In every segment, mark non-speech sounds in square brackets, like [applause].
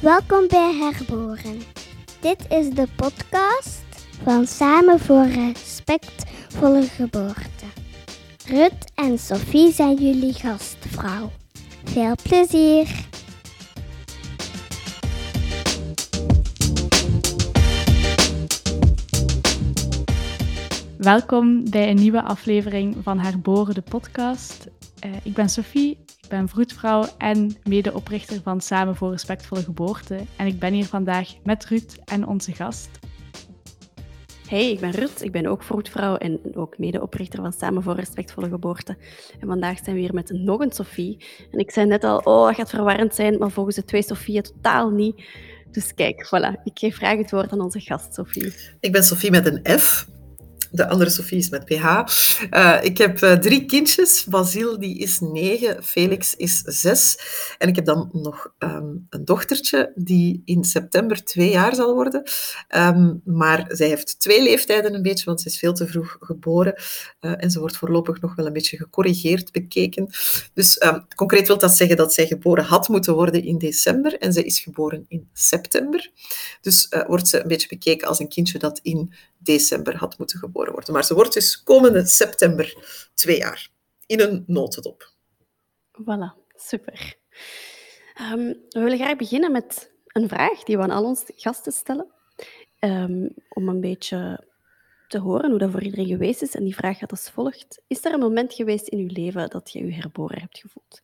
Welkom bij Herboren. Dit is de podcast van Samen voor Respectvolle Geboorte. Rut en Sophie zijn jullie gastvrouw. Veel plezier! Welkom bij een nieuwe aflevering van Herboren de podcast. Uh, ik ben Sophie, ben vroedvrouw en medeoprichter van Samen voor Respectvolle Geboorte. En ik ben hier vandaag met Ruud en onze gast. Hey, ik ben Ruud, ik ben ook vroedvrouw en ook medeoprichter van Samen voor Respectvolle Geboorte. En vandaag zijn we hier met nog een Sophie. En ik zei net al, oh, dat gaat verwarrend zijn, maar volgens de twee Sophieën totaal niet. Dus kijk, voilà, ik geef graag het woord aan onze gast, Sophie. Ik ben Sophie met een F. De andere Sofie is met PH. Uh, ik heb uh, drie kindjes. Basil die is negen, Felix is zes. En ik heb dan nog um, een dochtertje die in september twee jaar zal worden. Um, maar zij heeft twee leeftijden een beetje, want ze is veel te vroeg geboren. Uh, en ze wordt voorlopig nog wel een beetje gecorrigeerd bekeken. Dus um, concreet wil dat zeggen dat zij geboren had moeten worden in december. En zij is geboren in september. Dus wordt ze een beetje bekeken als een kindje dat in december had moeten geboren Maar ze wordt dus komende september twee jaar. In een notendop. Voilà, super. Um, we willen graag beginnen met een vraag die we aan al onze gasten stellen. Um, om een beetje te horen hoe dat voor iedereen geweest is. En die vraag gaat als volgt. Is er een moment geweest in uw leven dat je je herboren hebt gevoeld?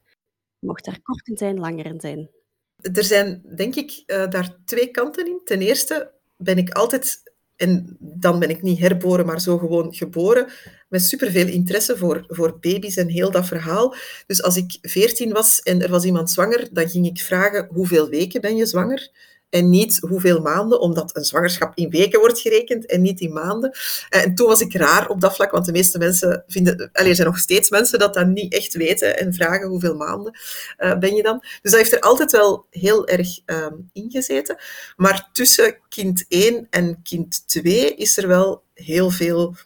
Mocht daar kort in zijn, langer in zijn? Er zijn, denk ik, uh, daar twee kanten in. Ten eerste ben ik altijd en dan ben ik niet herboren, maar zo gewoon geboren. Met superveel interesse voor, voor baby's en heel dat verhaal. Dus als ik veertien was en er was iemand zwanger, dan ging ik vragen: hoeveel weken ben je zwanger? En niet hoeveel maanden, omdat een zwangerschap in weken wordt gerekend en niet in maanden. Eh, en toen was ik raar op dat vlak, want de meeste mensen vinden, er zijn nog steeds mensen dat dat niet echt weten en vragen hoeveel maanden uh, ben je dan. Dus dat heeft er altijd wel heel erg um, ingezeten. Maar tussen kind 1 en kind 2 is er wel heel veel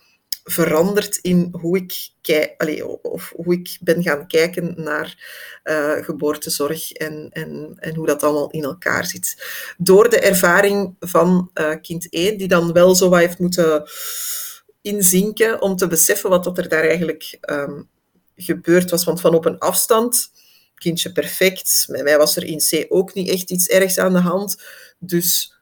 veranderd in hoe ik, kijk, of hoe ik ben gaan kijken naar uh, geboortezorg en, en, en hoe dat allemaal in elkaar zit. Door de ervaring van uh, kind 1, die dan wel zo wat heeft moeten inzinken om te beseffen wat dat er daar eigenlijk um, gebeurd was. Want van op een afstand, kindje perfect, met mij was er in C ook niet echt iets ergs aan de hand. Dus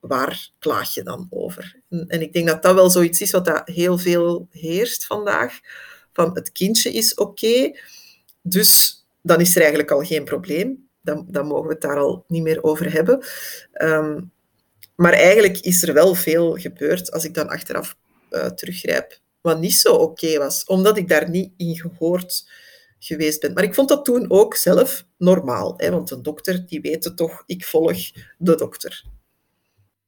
waar klaag je dan over? En, ik denk dat dat wel zoiets is wat dat heel veel heerst vandaag. Van het kindje is oké, dus dan is er eigenlijk al geen probleem. Dan, dan mogen we het daar al niet meer over hebben. Um, maar eigenlijk is er wel veel gebeurd als ik dan achteraf uh, teruggrijp, wat niet zo oké was, omdat ik daar niet in gehoord geweest ben. Maar ik vond dat toen ook zelf normaal, hè, want een dokter die weet toch, ik volg de dokter.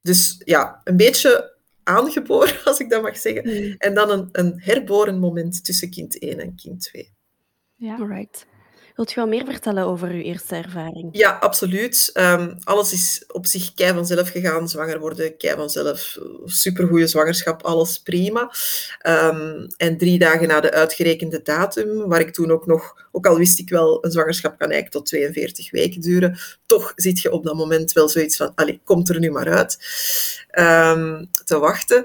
Dus ja, een beetje aangeboren, [laughs] als ik dat mag zeggen. Mm. En dan een, een herboren moment tussen kind 1 en kind 2. Ja, alright. Wilt je wel meer vertellen over uw eerste ervaring? Ja, absoluut. Um, alles is op zich kei vanzelf gegaan. Zwanger worden, kei vanzelf. Supergoeie zwangerschap, alles prima. Um, en drie dagen na de uitgerekende datum, waar ik toen ook nog, ook al wist ik wel, een zwangerschap kan eigenlijk tot 42 weken duren, toch zit je op dat moment wel zoiets van, allee, komt er nu maar uit, um, te wachten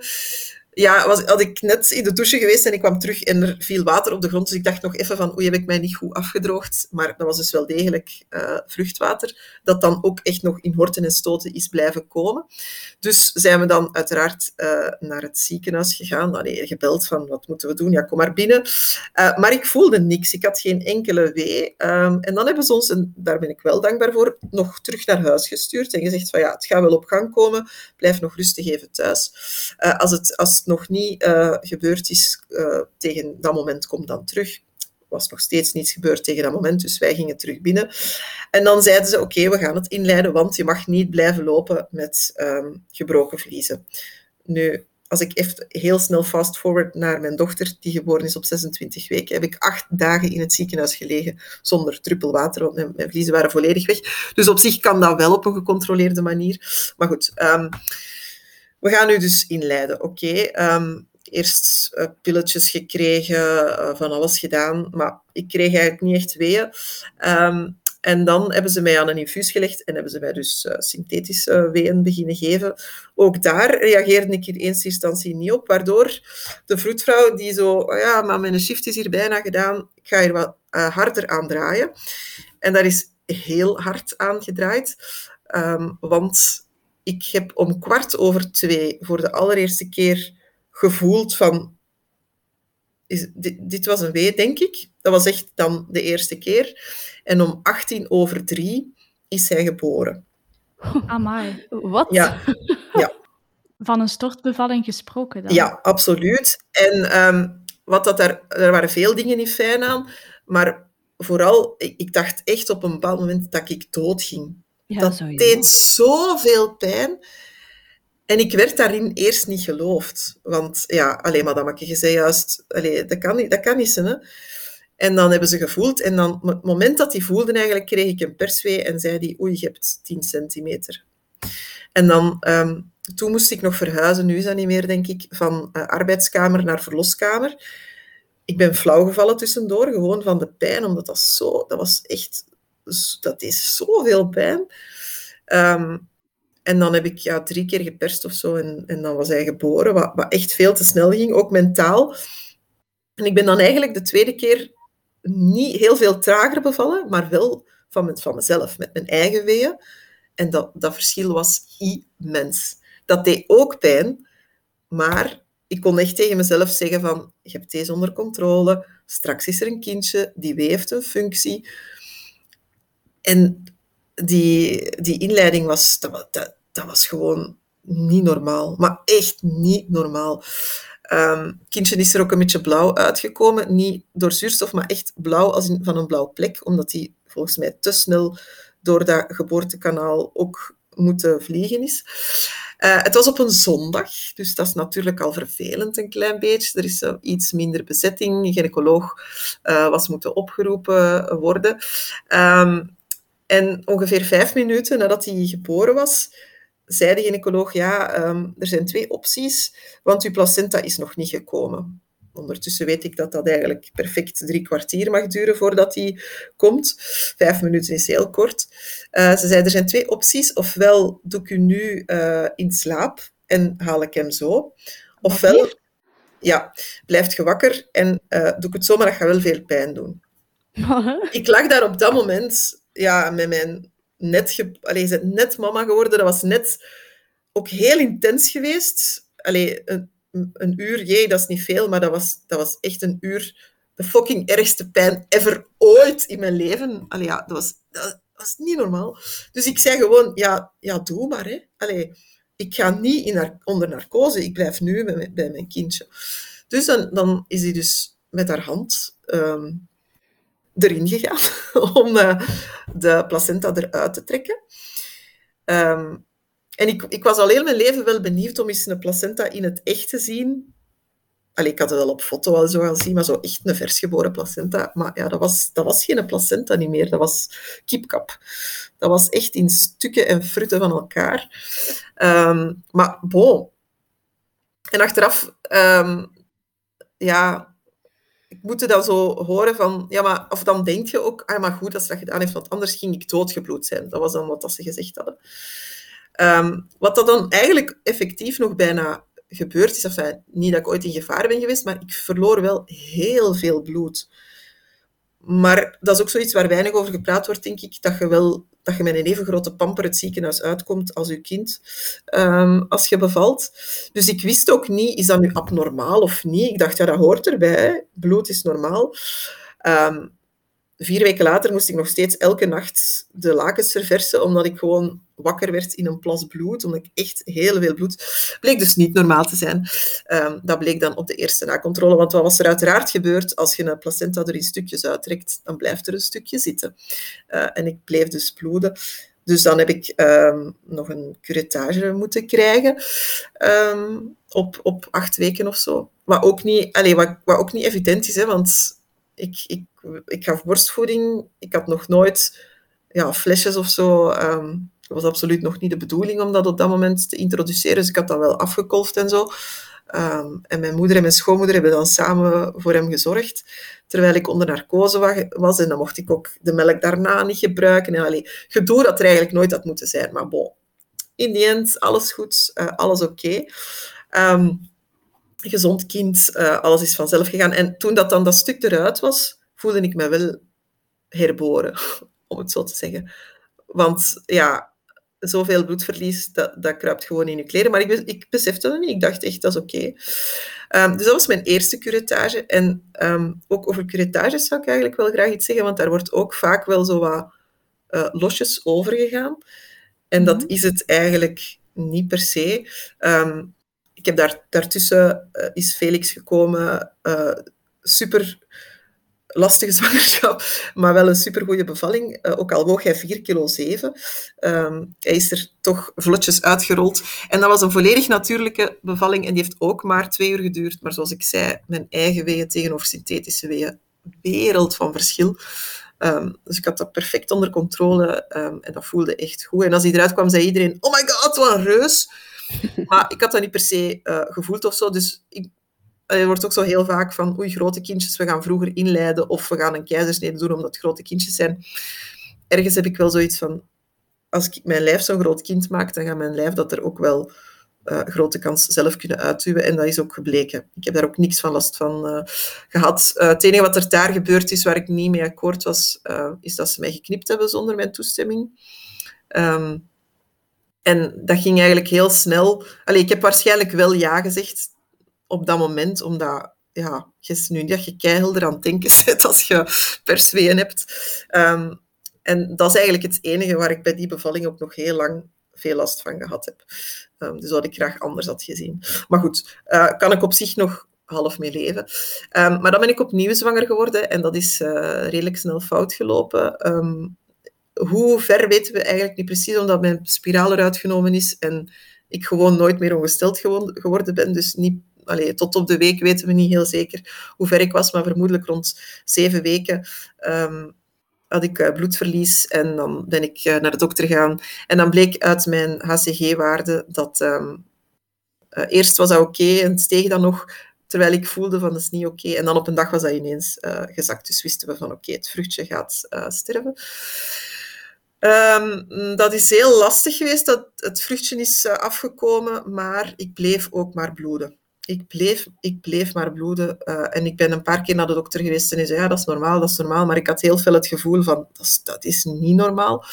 ja, was, had ik net in de douche geweest en ik kwam terug en er viel water op de grond. Dus ik dacht nog even van, oei, heb ik mij niet goed afgedroogd? Maar dat was dus wel degelijk uh, vruchtwater, dat dan ook echt nog in horten en stoten is blijven komen. Dus zijn we dan uiteraard uh, naar het ziekenhuis gegaan. Gebeld van, wat moeten we doen? Ja, kom maar binnen. Uh, maar ik voelde niks. Ik had geen enkele wee. Um, en dan hebben ze ons, en daar ben ik wel dankbaar voor, nog terug naar huis gestuurd en gezegd van, ja, het gaat wel op gang komen. Blijf nog rustig even thuis. als het... Als nog niet uh, gebeurd is uh, tegen dat moment, kom dan terug. was nog steeds niets gebeurd tegen dat moment, dus wij gingen terug binnen. En dan zeiden ze, oké, we gaan het inleiden, want je mag niet blijven lopen met um, gebroken vliezen. Nu, als ik even heel snel fast forward naar mijn dochter, die geboren is op 26 weken, heb ik acht dagen in het ziekenhuis gelegen zonder druppel water, mijn, mijn vliezen waren volledig weg. Dus op zich kan dat wel op een gecontroleerde manier. Maar goed, um, we gaan nu dus inleiden. Oké, ehm, eerst uh, pilletjes gekregen, uh, van alles gedaan, maar ik kreeg eigenlijk niet echt weeën. Um, En dan hebben ze mij aan een infuus gelegd en hebben ze mij dus uh, synthetische weeën beginnen geven. Ook daar reageerde ik in eerste instantie niet op, waardoor de vroedvrouw die zo, oh ja, maar mijn shift is hier bijna gedaan, ik ga hier wat harder aan draaien. En daar is heel hard aan gedraaid, um, want ik heb om kwart over twee voor de allereerste keer gevoeld van... Is, dit, dit was een wee, denk ik. Dat was echt dan de eerste keer. En om 18 over drie is hij geboren. [laughs] Amai. Wat? Ja. ja. Van een stortbevalling gesproken dan? Ja, absoluut. En um, wat dat daar, er waren veel dingen niet fijn aan, maar vooral, ik, ik dacht echt op een bepaald moment dat ik doodging. Ja, dat deed zoveel pijn. En ik werd daarin eerst niet geloofd. Want ja, alleen madame, je zei juist, allee, dat, kan niet, dat kan niet zijn. Hè? En dan hebben ze gevoeld. En dan, op het moment dat die voelden, eigenlijk, kreeg ik een perswee en zei die, oei, je hebt 10 centimeter. En dan, um, toen moest ik nog verhuizen, nu is dat niet meer, denk ik, van uh, arbeidskamer naar verloskamer. Ik ben flauw gevallen tussendoor, gewoon van de pijn, omdat dat zo, dat was echt, dat is zoveel pijn. Um, en dan heb ik ja, drie keer geperst of zo en, en dan was hij geboren, wat, wat echt veel te snel ging, ook mentaal. En ik ben dan eigenlijk de tweede keer niet heel veel trager bevallen, maar wel van, van mezelf, met mijn eigen weeën. En dat, dat verschil was immens. Dat deed ook pijn, maar ik kon echt tegen mezelf zeggen van, je hebt deze onder controle, straks is er een kindje, die wee heeft een functie. En die, die inleiding was, dat, dat, was gewoon niet normaal. Maar echt niet normaal. Um, kindje is er ook een beetje blauw uitgekomen. Niet door zuurstof, maar echt blauw als van een blauw plek. Omdat hij volgens mij te snel door dat geboortekanaal ook moeten vliegen is. Uh, het was op een zondag, dus dat is natuurlijk al vervelend een klein beetje. Er is uh, iets minder bezetting. Een gynaecoloog uh, was moeten opgeroepen worden. Um, en ongeveer vijf minuten nadat hij geboren was, zei de gynaecoloog, ja, um, er zijn twee opties, want uw placenta is nog niet gekomen. Ondertussen weet ik dat dat eigenlijk perfect drie kwartier mag duren voordat die komt. Vijf minuten is heel kort. Uh, ze zei, er zijn twee opties. Ofwel doe ik u nu uh, in slaap en haal ik hem zo. Ofwel, ja, blijft je wakker en uh, doe ik het zo, maar dat gaat wel veel pijn doen. [laughs] ik lag daar op dat moment ja, met mijn net. Allee, net mama geworden. Dat was net ook heel intens geweest. Allee, een, een uur, jee, dat is niet veel, maar dat was, dat was echt een uur de fucking ergste pijn ever ooit in mijn leven. Allee, ja, dat was, dat was niet normaal. Dus ik zei gewoon, ja, ja doe maar. Hè. Allee, ik ga niet in onder narcose, ik blijf nu bij, mijn kindje. Dus dan, dan is hij dus met haar hand um, erin gegaan [laughs] om uh, de placenta eruit te trekken. Um, en ik, ik was al heel mijn leven wel benieuwd om eens een placenta in het echt te zien. Allee, ik had het wel op foto al zo gezien, maar zo echt een versgeboren placenta. Maar ja, dat was, dat was geen placenta niet meer. Dat was kipkap. Dat was echt in stukken en frutten van elkaar. Um, maar bon. En achteraf, um, ja, ik moet dan zo horen van, ja, maar, of dan denk je ook, ah, maar goed dat ze dat gedaan heeft, want anders ging ik doodgebloed zijn. Dat was dan wat dat ze gezegd hadden. Um, wat dat dan eigenlijk effectief nog bijna gebeurd is, enfin, niet dat ik ooit in gevaar ben geweest, maar ik verloor wel heel veel bloed. Maar dat is ook zoiets waar weinig over gepraat wordt, denk ik, dat je wel dat je met een even grote pamper het ziekenhuis uitkomt als je kind, um, als je bevalt. Dus ik wist ook niet, is dat nu abnormaal of niet? Ik dacht, ja, dat hoort erbij. Bloed is normaal. Um, vier weken later moest ik nog steeds elke nacht de lakens verversen, omdat ik gewoon wakker werd in een plas bloed, omdat ik echt heel veel bloed... Bleek dus niet normaal te zijn. Um, dat bleek dan op de eerste nakontrole, want wat was er uiteraard gebeurd? Als je een placenta er in stukjes uittrekt, dan blijft er een stukje zitten. Uh, en ik bleef dus bloeden. Dus dan heb ik um, nog een curettage moeten krijgen um, op, op acht weken of zo. Wat ook niet, allez, wat, wat ook niet evident is, hè, want ik, ik, ik gaf borstvoeding. Ik had nog nooit ja, flesjes of zo. Um, dat was absoluut nog niet de bedoeling om dat op dat moment te introduceren. Dus ik had dat wel afgekolfd en zo. Ehm, en mijn moeder en mijn schoonmoeder hebben dan samen voor hem gezorgd, terwijl ik onder narcose was. En dan mocht ik ook de melk daarna niet gebruiken. En allee, gedoe dat er eigenlijk nooit had moeten zijn. Maar bon, in die end, alles goed, uh, alles oké. Ehm, gezond kind, uh, alles is vanzelf gegaan. En toen dat dan dat stuk eruit was, voelde ik me wel herboren, [laughs] om het zo te zeggen. Want ja, zoveel bloedverlies, dat, dat kruipt gewoon in je kleren. Maar ik, ik besefte dat niet. Ik dacht echt, dat is oké. Ehm, dus dat was mijn eerste curettage. En ehm, ook over curetages zou ik eigenlijk wel graag iets zeggen, want daar wordt ook vaak wel zo wat uh, losjes over gegaan. En dat mhm. is het eigenlijk niet per se. Ehm, heb daar, daartussen uh, is Felix gekomen, uh, super lastige [laughs] zwangerschap, maar wel een supergoeie bevalling. Uh, ook al woog hij 4 kilo 7. Um, hij is er toch vlotjes uitgerold. En dat was een volledig natuurlijke bevalling en die heeft ook maar twee uur geduurd. Maar zoals ik zei, mijn eigen weeën tegenover synthetische weeën, wereld van verschil. Um, dus ik had dat perfect onder controle um, en dat voelde echt goed. En als hij eruit kwam, zei iedereen, oh my god, wat een reus. Maar ik had dat niet per se uh, gevoeld of zo. Dus ik, er wordt ook zo heel vaak van, oei, grote kindjes, we gaan vroeger inleiden of we gaan een keizersnede doen omdat grote kindjes zijn. Ergens heb ik wel zoiets van, als ik mijn lijf zo'n groot kind maak, dan gaat mijn lijf dat er ook wel uh, grote kans zelf kunnen uitduwen. En dat is ook gebleken. Ik heb daar ook niks van last van gehad. Het enige wat er daar gebeurd is, waar ik niet mee akkoord was, is dat ze mij geknipt hebben zonder mijn toestemming. Um, en dat ging eigenlijk heel snel. Allee, ik heb waarschijnlijk wel ja gezegd op dat moment, omdat ja, je nu dat je keihelder aan het denken [laughs] zit als je persweeën hebt. Um, en dat is eigenlijk het enige waar ik bij die bevalling ook nog heel lang veel last van gehad heb. Um, dus wat ik graag anders had gezien. Maar goed, uh, kan ik op zich nog half mee leven. Um, maar dan ben ik opnieuw zwanger geworden en dat is uh, redelijk snel fout gelopen. Um, hoe ver weten we eigenlijk niet precies, omdat mijn spiraal eruit genomen is en ik gewoon nooit meer ongesteld geworden ben. Dus niet, allee, tot op de week weten we niet heel zeker hoe ver ik was, maar vermoedelijk rond zeven weken um, had ik uh, bloedverlies en dan ben ik uh, naar de dokter gegaan. En dan bleek uit mijn HCG-waarde dat um, uh, eerst was dat oké okay, en steeg dan nog terwijl ik voelde van dat is niet oké. En dan op een dag was dat ineens gezakt. Dus wisten we van oké, het vruchtje gaat sterven. Um, dat is heel lastig geweest, dat het vruchtje is uh, afgekomen, maar ik bleef ook maar bloeden. Ik bleef, ik bleef maar bloeden. Uh, en ik ben een paar keer naar de dokter geweest en hij zei, ja, dat is normaal, dat is normaal. Maar ik had heel veel het gevoel van, dat is, dat is niet normaal.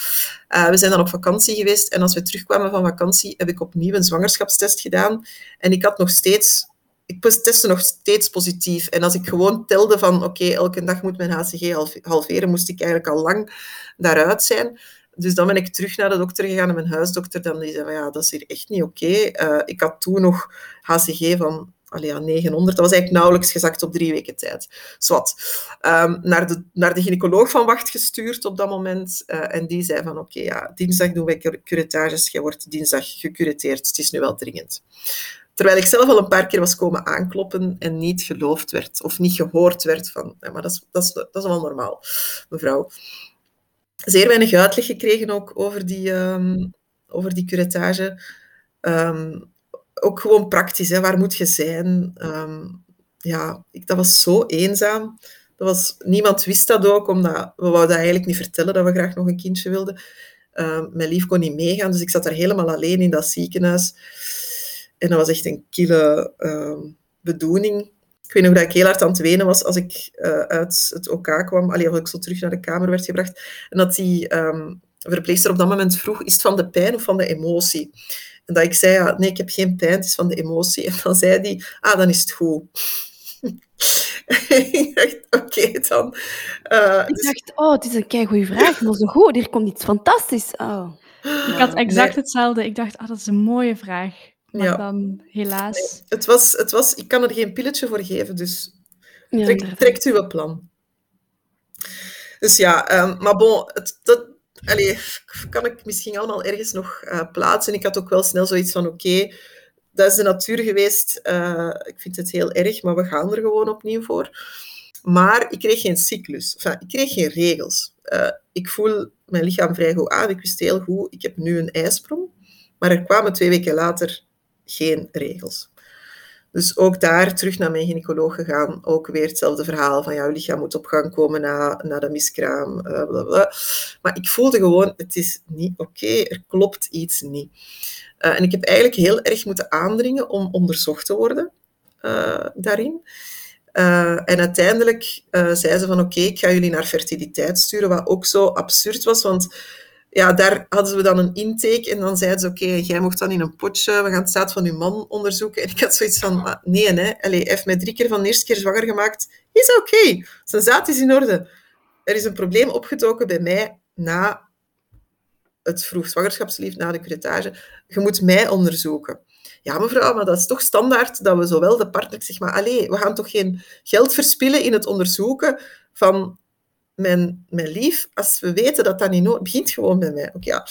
Uh, we zijn dan op vakantie geweest en als we terugkwamen van vakantie, heb ik opnieuw een zwangerschapstest gedaan. En ik had nog steeds ik testte nog steeds positief. En als ik gewoon telde van, oké, elke dag moet mijn HCG halveren, moest ik eigenlijk al lang daaruit zijn. Dus dan ben ik terug naar de dokter gegaan mijn huisdokter dan die zei van, ja, dat is hier echt niet oké. Uh, ik had toen nog HCG van allee, ja, 900. Dat was eigenlijk nauwelijks gezakt op drie weken tijd. Zwat. Um, naar, de, naar de gynaecoloog van Wacht gestuurd op dat moment. Uh, en die zei van, oké, ja, dinsdag doen wij curetages. Jij wordt dinsdag gecureteerd. Het is nu wel dringend. Terwijl ik zelf al een paar keer was komen aankloppen en niet geloofd werd of niet gehoord werd van, maar dat is, dat, is, dat is wel normaal, mevrouw. Zeer weinig uitleg gekregen ook over die, um, over die curettage. Um, ook gewoon praktisch, hè. waar moet je zijn? Um, ja, ik, dat was zo eenzaam. Dat was, niemand wist dat ook, omdat we wouden eigenlijk niet vertellen dat we graag nog een kindje wilden. mijn lief kon niet meegaan, dus ik zat daar helemaal alleen in dat ziekenhuis. En dat was echt een kille uh, bedoeling. Ik weet nog dat ik heel hard aan het wenen was als ik uh, uit het OK kwam. Allee, als ik zo terug naar de kamer werd gebracht. En dat die um, verpleegster op dat moment vroeg, is het van de pijn of van de emotie? En dat ik zei, ja, nee, ik heb geen pijn, het is van de emotie. En dan zei die, ah, dan is het goed. [laughs] ik dacht, oké dan. Uh, ik dus... dacht, oh, het is een kei goede vraag, maar zo goed, hier komt iets fantastisch. Oh. Ik had exact nee. hetzelfde. Ik dacht, ah, dat is een mooie vraag. Maar ja. dan helaas. Nee, het was, het was, ik kan er geen pilletje voor geven, dus ja, trek, trekt uw plan. Dus ja, um, maar bon, het, dat allee, kan ik misschien allemaal ergens nog uh, plaatsen. Ik had ook wel snel zoiets van: oké, okay, dat is de natuur geweest. Uh, ik vind het heel erg, maar we gaan er gewoon opnieuw voor. Maar ik kreeg geen cyclus. Enfin, ik kreeg geen regels. Uh, ik voel mijn lichaam vrij goed aan. Ik wist heel goed, ik heb nu een ijsprong. Maar er kwamen twee weken later geen regels. Dus ook daar terug naar mijn gynaecoloog gegaan. Ook weer hetzelfde verhaal van jouw lichaam moet op gang komen na, na de miskraam. Bla. Maar ik voelde gewoon, het is niet oké, er klopt iets niet. Uh, en ik heb eigenlijk heel erg moeten aandringen om onderzocht te worden uh, daarin. en uiteindelijk zei ze van oké, ik ga jullie naar fertiliteit sturen, wat ook zo absurd was, want ja, daar hadden we dan een intake en dan zeiden ze, oké, jij mocht dan in een potje, we gaan het staat van uw man onderzoeken. En ik had zoiets van, nee, hè. Allee, hij heeft mij drie keer van de eerste keer zwanger gemaakt. Is oké, zijn zaad is in orde. Er is een probleem opgetoken bij mij na het vroeg zwangerschapslief, na de curettage. Je moet mij onderzoeken. Ja, mevrouw, maar dat is toch standaard dat we zowel de partner zeg maar, allee, we gaan toch geen geld verspillen in het onderzoeken van mijn, lief, als we weten dat dat niet nodig begint gewoon bij mij. Ook ja.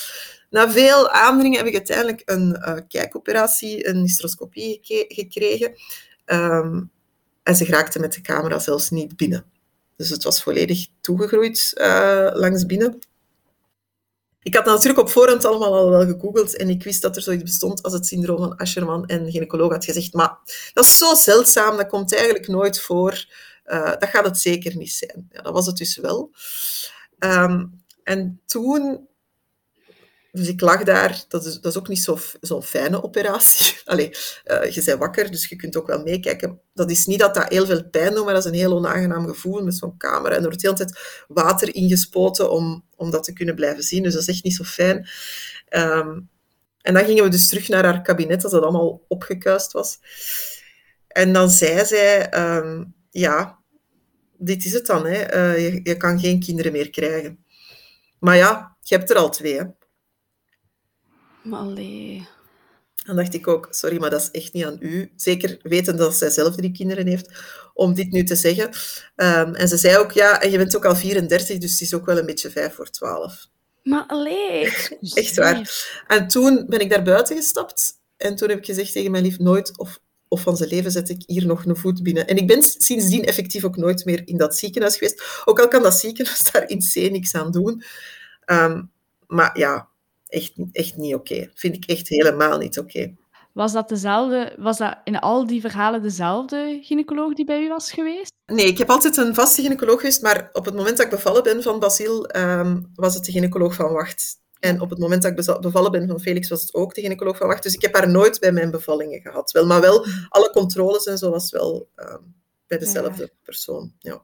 Na veel aandringen heb ik uiteindelijk een uh, kijkoperatie, een hysteroscopie gekregen. Um, en ze raakte met de camera zelfs niet binnen. Dus het was volledig toegegroeid uh, langs binnen. Ik had natuurlijk op voorhand allemaal al wel gegoogeld en ik wist dat er zoiets bestond als het syndroom van Asherman. En gynaecoloog had gezegd, maar dat is zo zeldzaam, dat komt eigenlijk nooit voor. Uh, dat gaat het zeker niet zijn. Ja, dat was het dus wel. Um, en toen, dus ik lag daar, dat is, dat is ook niet zo'n zo fijne operatie. [laughs] Allee, uh, je bent wakker, dus je kunt ook wel meekijken. Dat is niet dat dat heel veel pijn doet, maar dat is een heel onaangenaam gevoel met zo'n camera. En er wordt de hele tijd water ingespoten om, om dat te kunnen blijven zien. Dus dat is echt niet zo fijn. Um, en dan gingen we dus terug naar haar kabinet, als dat allemaal opgekuist was. En dan zei zij... Um, ja, dit is het dan. Hè. Uh, je, je, kan geen kinderen meer krijgen. Maar ja, je hebt er al twee. Hè. Maar allee. Dan dacht ik ook, sorry, maar dat is echt niet aan u. Zeker weten dat zij zelf drie kinderen heeft, om dit nu te zeggen. Um, en ze zei ook, ja, en je bent ook al 34, dus het is ook wel een beetje vijf voor twaalf. Maar allee. echt waar. En toen ben ik daar buiten gestapt. En toen heb ik gezegd tegen mijn lief, nooit of of van zijn leven zet ik hier nog een voet binnen. En ik ben sindsdien effectief ook nooit meer in dat ziekenhuis geweest. Ook al kan dat ziekenhuis [laughs] daar in C niks aan doen. Um, maar ja, echt, echt niet oké. Vind ik echt helemaal niet oké. Was dat dezelfde, was dat in al die verhalen dezelfde gynaecoloog die bij u was geweest? Nee, ik heb altijd een vaste gynaecoloog geweest, maar op het moment dat ik bevallen ben van Basil, um, was het de gynaecoloog van Wacht. En op het moment dat ik bevallen ben van Felix, was het ook de gynaecoloog van wacht. Dus ik heb haar nooit bij mijn bevallingen gehad. Wel, maar wel alle controles en zo was wel uh, bij dezelfde persoon. Ja.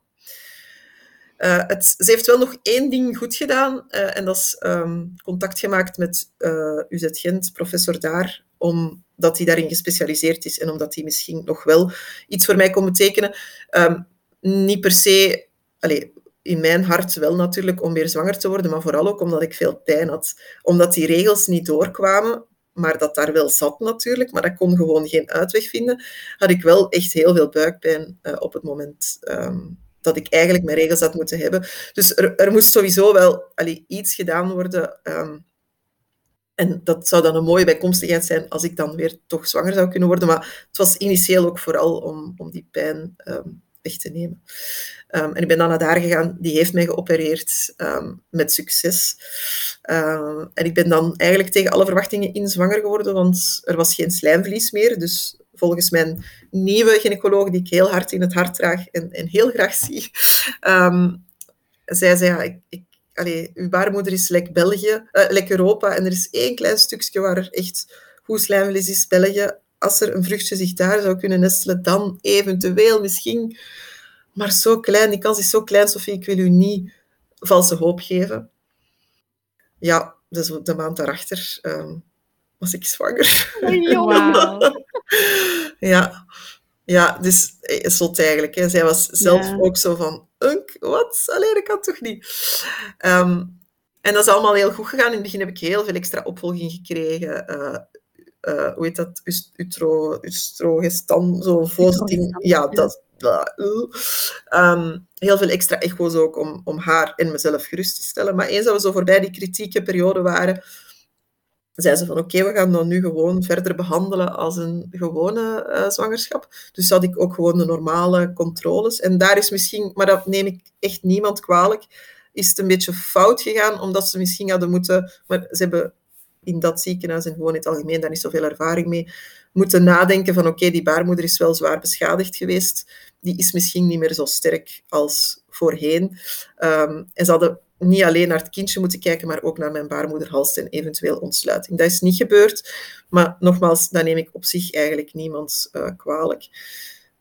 Uh, het, ze heeft wel nog één ding goed gedaan, uh, en dat is um, contact gemaakt met uh, UZ Gent, professor daar, omdat hij daarin gespecialiseerd is en omdat hij misschien nog wel iets voor mij kon betekenen. Um, niet per se, allez, in mijn hart wel natuurlijk om weer zwanger te worden, maar vooral ook omdat ik veel pijn had. Omdat die regels niet doorkwamen, maar dat daar wel zat natuurlijk, maar dat kon gewoon geen uitweg vinden, had ik wel echt heel veel buikpijn uh, op het moment um, dat ik eigenlijk mijn regels had moeten hebben. Dus er, er moest sowieso wel allee, iets gedaan worden. Um, en dat zou dan een mooie bijkomstigheid zijn als ik dan weer toch zwanger zou kunnen worden. Maar het was initieel ook vooral om, om die pijn um, weg te nemen. Um, en ik ben dan naar daar gegaan, die heeft mij geopereerd um, met succes. Um, en ik ben dan eigenlijk tegen alle verwachtingen in zwanger geworden, want er was geen slijmvlies meer. Dus volgens mijn nieuwe gynaecoloog, die ik heel hard in het hart draag en, en heel graag zie, zei ze, ja, ik, uw baarmoeder is lek België, uh, Europa, en er is één klein stukje waar er echt goed slijmvlies is, België. Als er een vruchtje zich daar zou kunnen nestelen, dan eventueel misschien maar zo klein, die kans is zo klein, Sophie, ik wil u niet valse hoop geven. Ja, dus de maand daarachter um, was ik zwanger. [laughs] Wow. ja. ja, dus eh, zot eigenlijk. Hè. Zij was zelf ook zo van, Unk, wat? Alleen, dat kan toch niet? Um, en dat is allemaal heel goed gegaan. In het begin heb ik heel veel extra opvolging gekregen. Uh, uh, hoe heet dat? Ustro, ustrogestan, zo'n ding. Ja, dat, Um, heel veel extra echo's ook om, om haar en mezelf gerust te stellen. Maar eens dat we zo voorbij die kritieke periode waren, zei ze van oké, okay, we gaan dan nu gewoon verder behandelen als een gewone uh, zwangerschap. Dus had ik ook gewoon de normale controles. En daar is misschien, maar dat neem ik echt niemand kwalijk, is het een beetje fout gegaan, omdat ze misschien hadden moeten... Maar ze hebben in dat ziekenhuis en gewoon in het algemeen daar niet zoveel ervaring mee moeten nadenken van oké, die baarmoeder is wel zwaar beschadigd geweest. Die is misschien niet meer zo sterk als voorheen. Um, en ze hadden niet alleen naar het kindje moeten kijken, maar ook naar mijn baarmoederhals en eventueel ontsluiting. Dat is niet gebeurd, maar nogmaals, dat neem ik op zich eigenlijk niemand uh, kwalijk.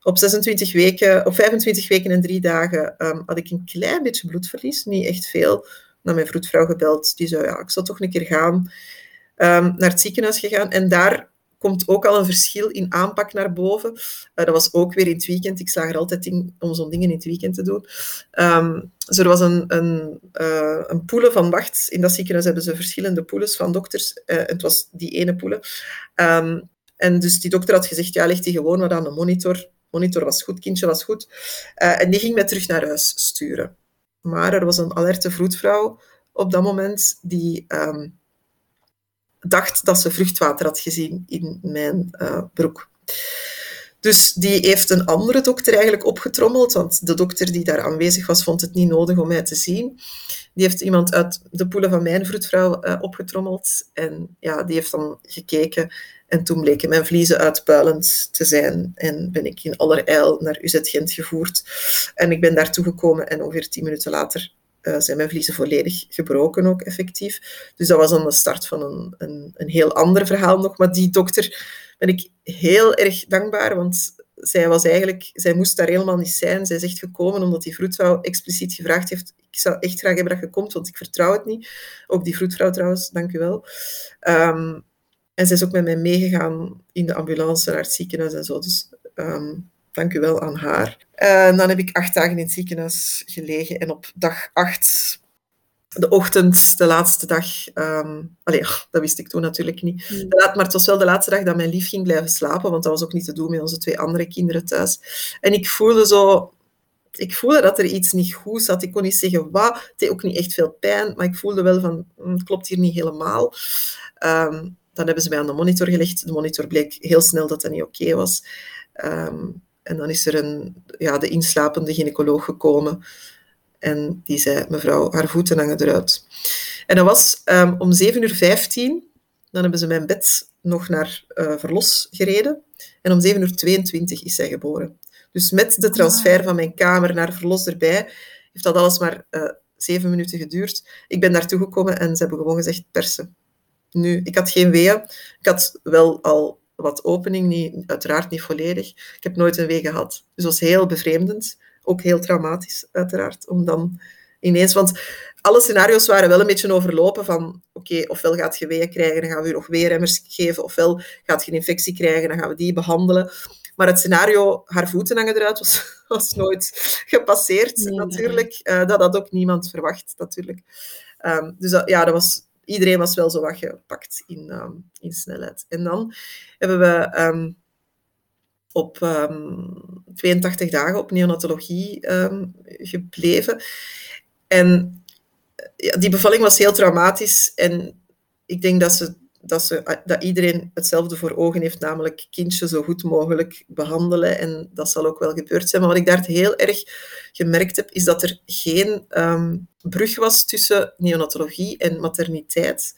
Op 26 weken, op 25 weken en drie dagen um, had ik een klein beetje bloedverlies, niet echt veel. Naar mijn vroedvrouw gebeld, die zei, ja, ik zal toch een keer gaan. Um, naar het ziekenhuis gegaan en daar komt ook al een verschil in aanpak naar boven. Uh, dat was ook weer in het weekend. Ik slag er altijd in om zo'n dingen in het weekend te doen. Um, er was een, een, uh, een poelen van wacht. In dat ziekenhuis hebben ze verschillende poeles van dokters. Uh, het was die ene poelen. Um, en dus die dokter had gezegd, ja, leg die gewoon wat aan de monitor. Monitor was goed, kindje was goed. en die ging mij terug naar huis sturen. Maar er was een alerte vroedvrouw op dat moment die... dacht dat ze vruchtwater had gezien in mijn uh, broek. Dus die heeft een andere dokter eigenlijk opgetrommeld, want de dokter die daar aanwezig was, vond het niet nodig om mij te zien. Die heeft iemand uit de poelen van mijn vroedvrouw uh, opgetrommeld en ja, die heeft dan gekeken en toen bleken mijn vliezen uitpuilend te zijn en ben ik in allerijl naar UZ Gent gevoerd. En ik ben daartoe gekomen en ongeveer tien minuten later uh, zijn mijn vliezen volledig gebroken ook effectief. Dus dat was dan de start van een, een, een heel ander verhaal nog. Maar die dokter ben ik heel erg dankbaar, want zij was eigenlijk, zij moest daar helemaal niet zijn. Zij is echt gekomen omdat die vroedvrouw expliciet gevraagd heeft. Ik zou echt graag hebben dat je komt, want ik vertrouw het niet. Ook die vroedvrouw trouwens, dank u wel. Um, en zij is ook met mij meegegaan in de ambulance naar het ziekenhuis en zo. Dus um, Dank u wel aan haar. En dan heb ik acht dagen in het ziekenhuis gelegen. En op dag acht, de ochtend, de laatste dag... Um, allee, dat wist ik toen natuurlijk niet. Hmm. Maar het was wel de laatste dag dat mijn lief ging blijven slapen. Want dat was ook niet te doen met onze twee andere kinderen thuis. En ik voelde zo... Ik voelde dat er iets niet goed zat. Ik kon niet zeggen wat. Het deed ook niet echt veel pijn. Maar ik voelde wel van, hm, het klopt hier niet helemaal. Um, dan hebben ze mij aan de monitor gelegd. De monitor bleek heel snel dat dat niet oké was. Um, en dan is er een, ja, de inslapende gynaecoloog gekomen. En die zei, mevrouw, haar voeten hangen eruit. En dat was um, om 7 uur 15. Dan hebben ze mijn bed nog naar uh, verlos gereden. En om 7 uur 22 is zij geboren. Dus met de transfer van mijn kamer naar verlos erbij, heeft dat alles maar uh, zeven minuten geduurd. Ik ben daartoe gekomen en ze hebben gewoon gezegd persen. Nu, ik had geen weeën. Ik had wel al wat opening, niet, uiteraard niet volledig. Ik heb nooit een wee gehad. Dus dat was heel bevreemdend. Ook heel traumatisch, uiteraard. Om dan ineens... Want alle scenario's waren wel een beetje overlopen van... Oké, ofwel gaat je weeën krijgen, dan gaan we je nog weerremmers geven. Ofwel gaat je een infectie krijgen, dan gaan we die behandelen. Maar het scenario, haar voeten hangen eruit, was, [laughs] was nooit gepasseerd, natuurlijk. Uh, dat had ook niemand verwacht, natuurlijk. Um, dus dat, ja, dat was iedereen was wel zo wat gepakt in, um, in snelheid. En dan hebben we um, op um, 82 dagen op neonatologie gebleven. En ja, die bevalling was heel traumatisch. En ik denk dat ze dat, ze, dat iedereen hetzelfde voor ogen heeft, namelijk kindje zo goed mogelijk behandelen. En dat zal ook wel gebeurd zijn. Maar wat ik daar heel erg gemerkt heb, is dat er geen um, brug was tussen neonatologie en materniteit.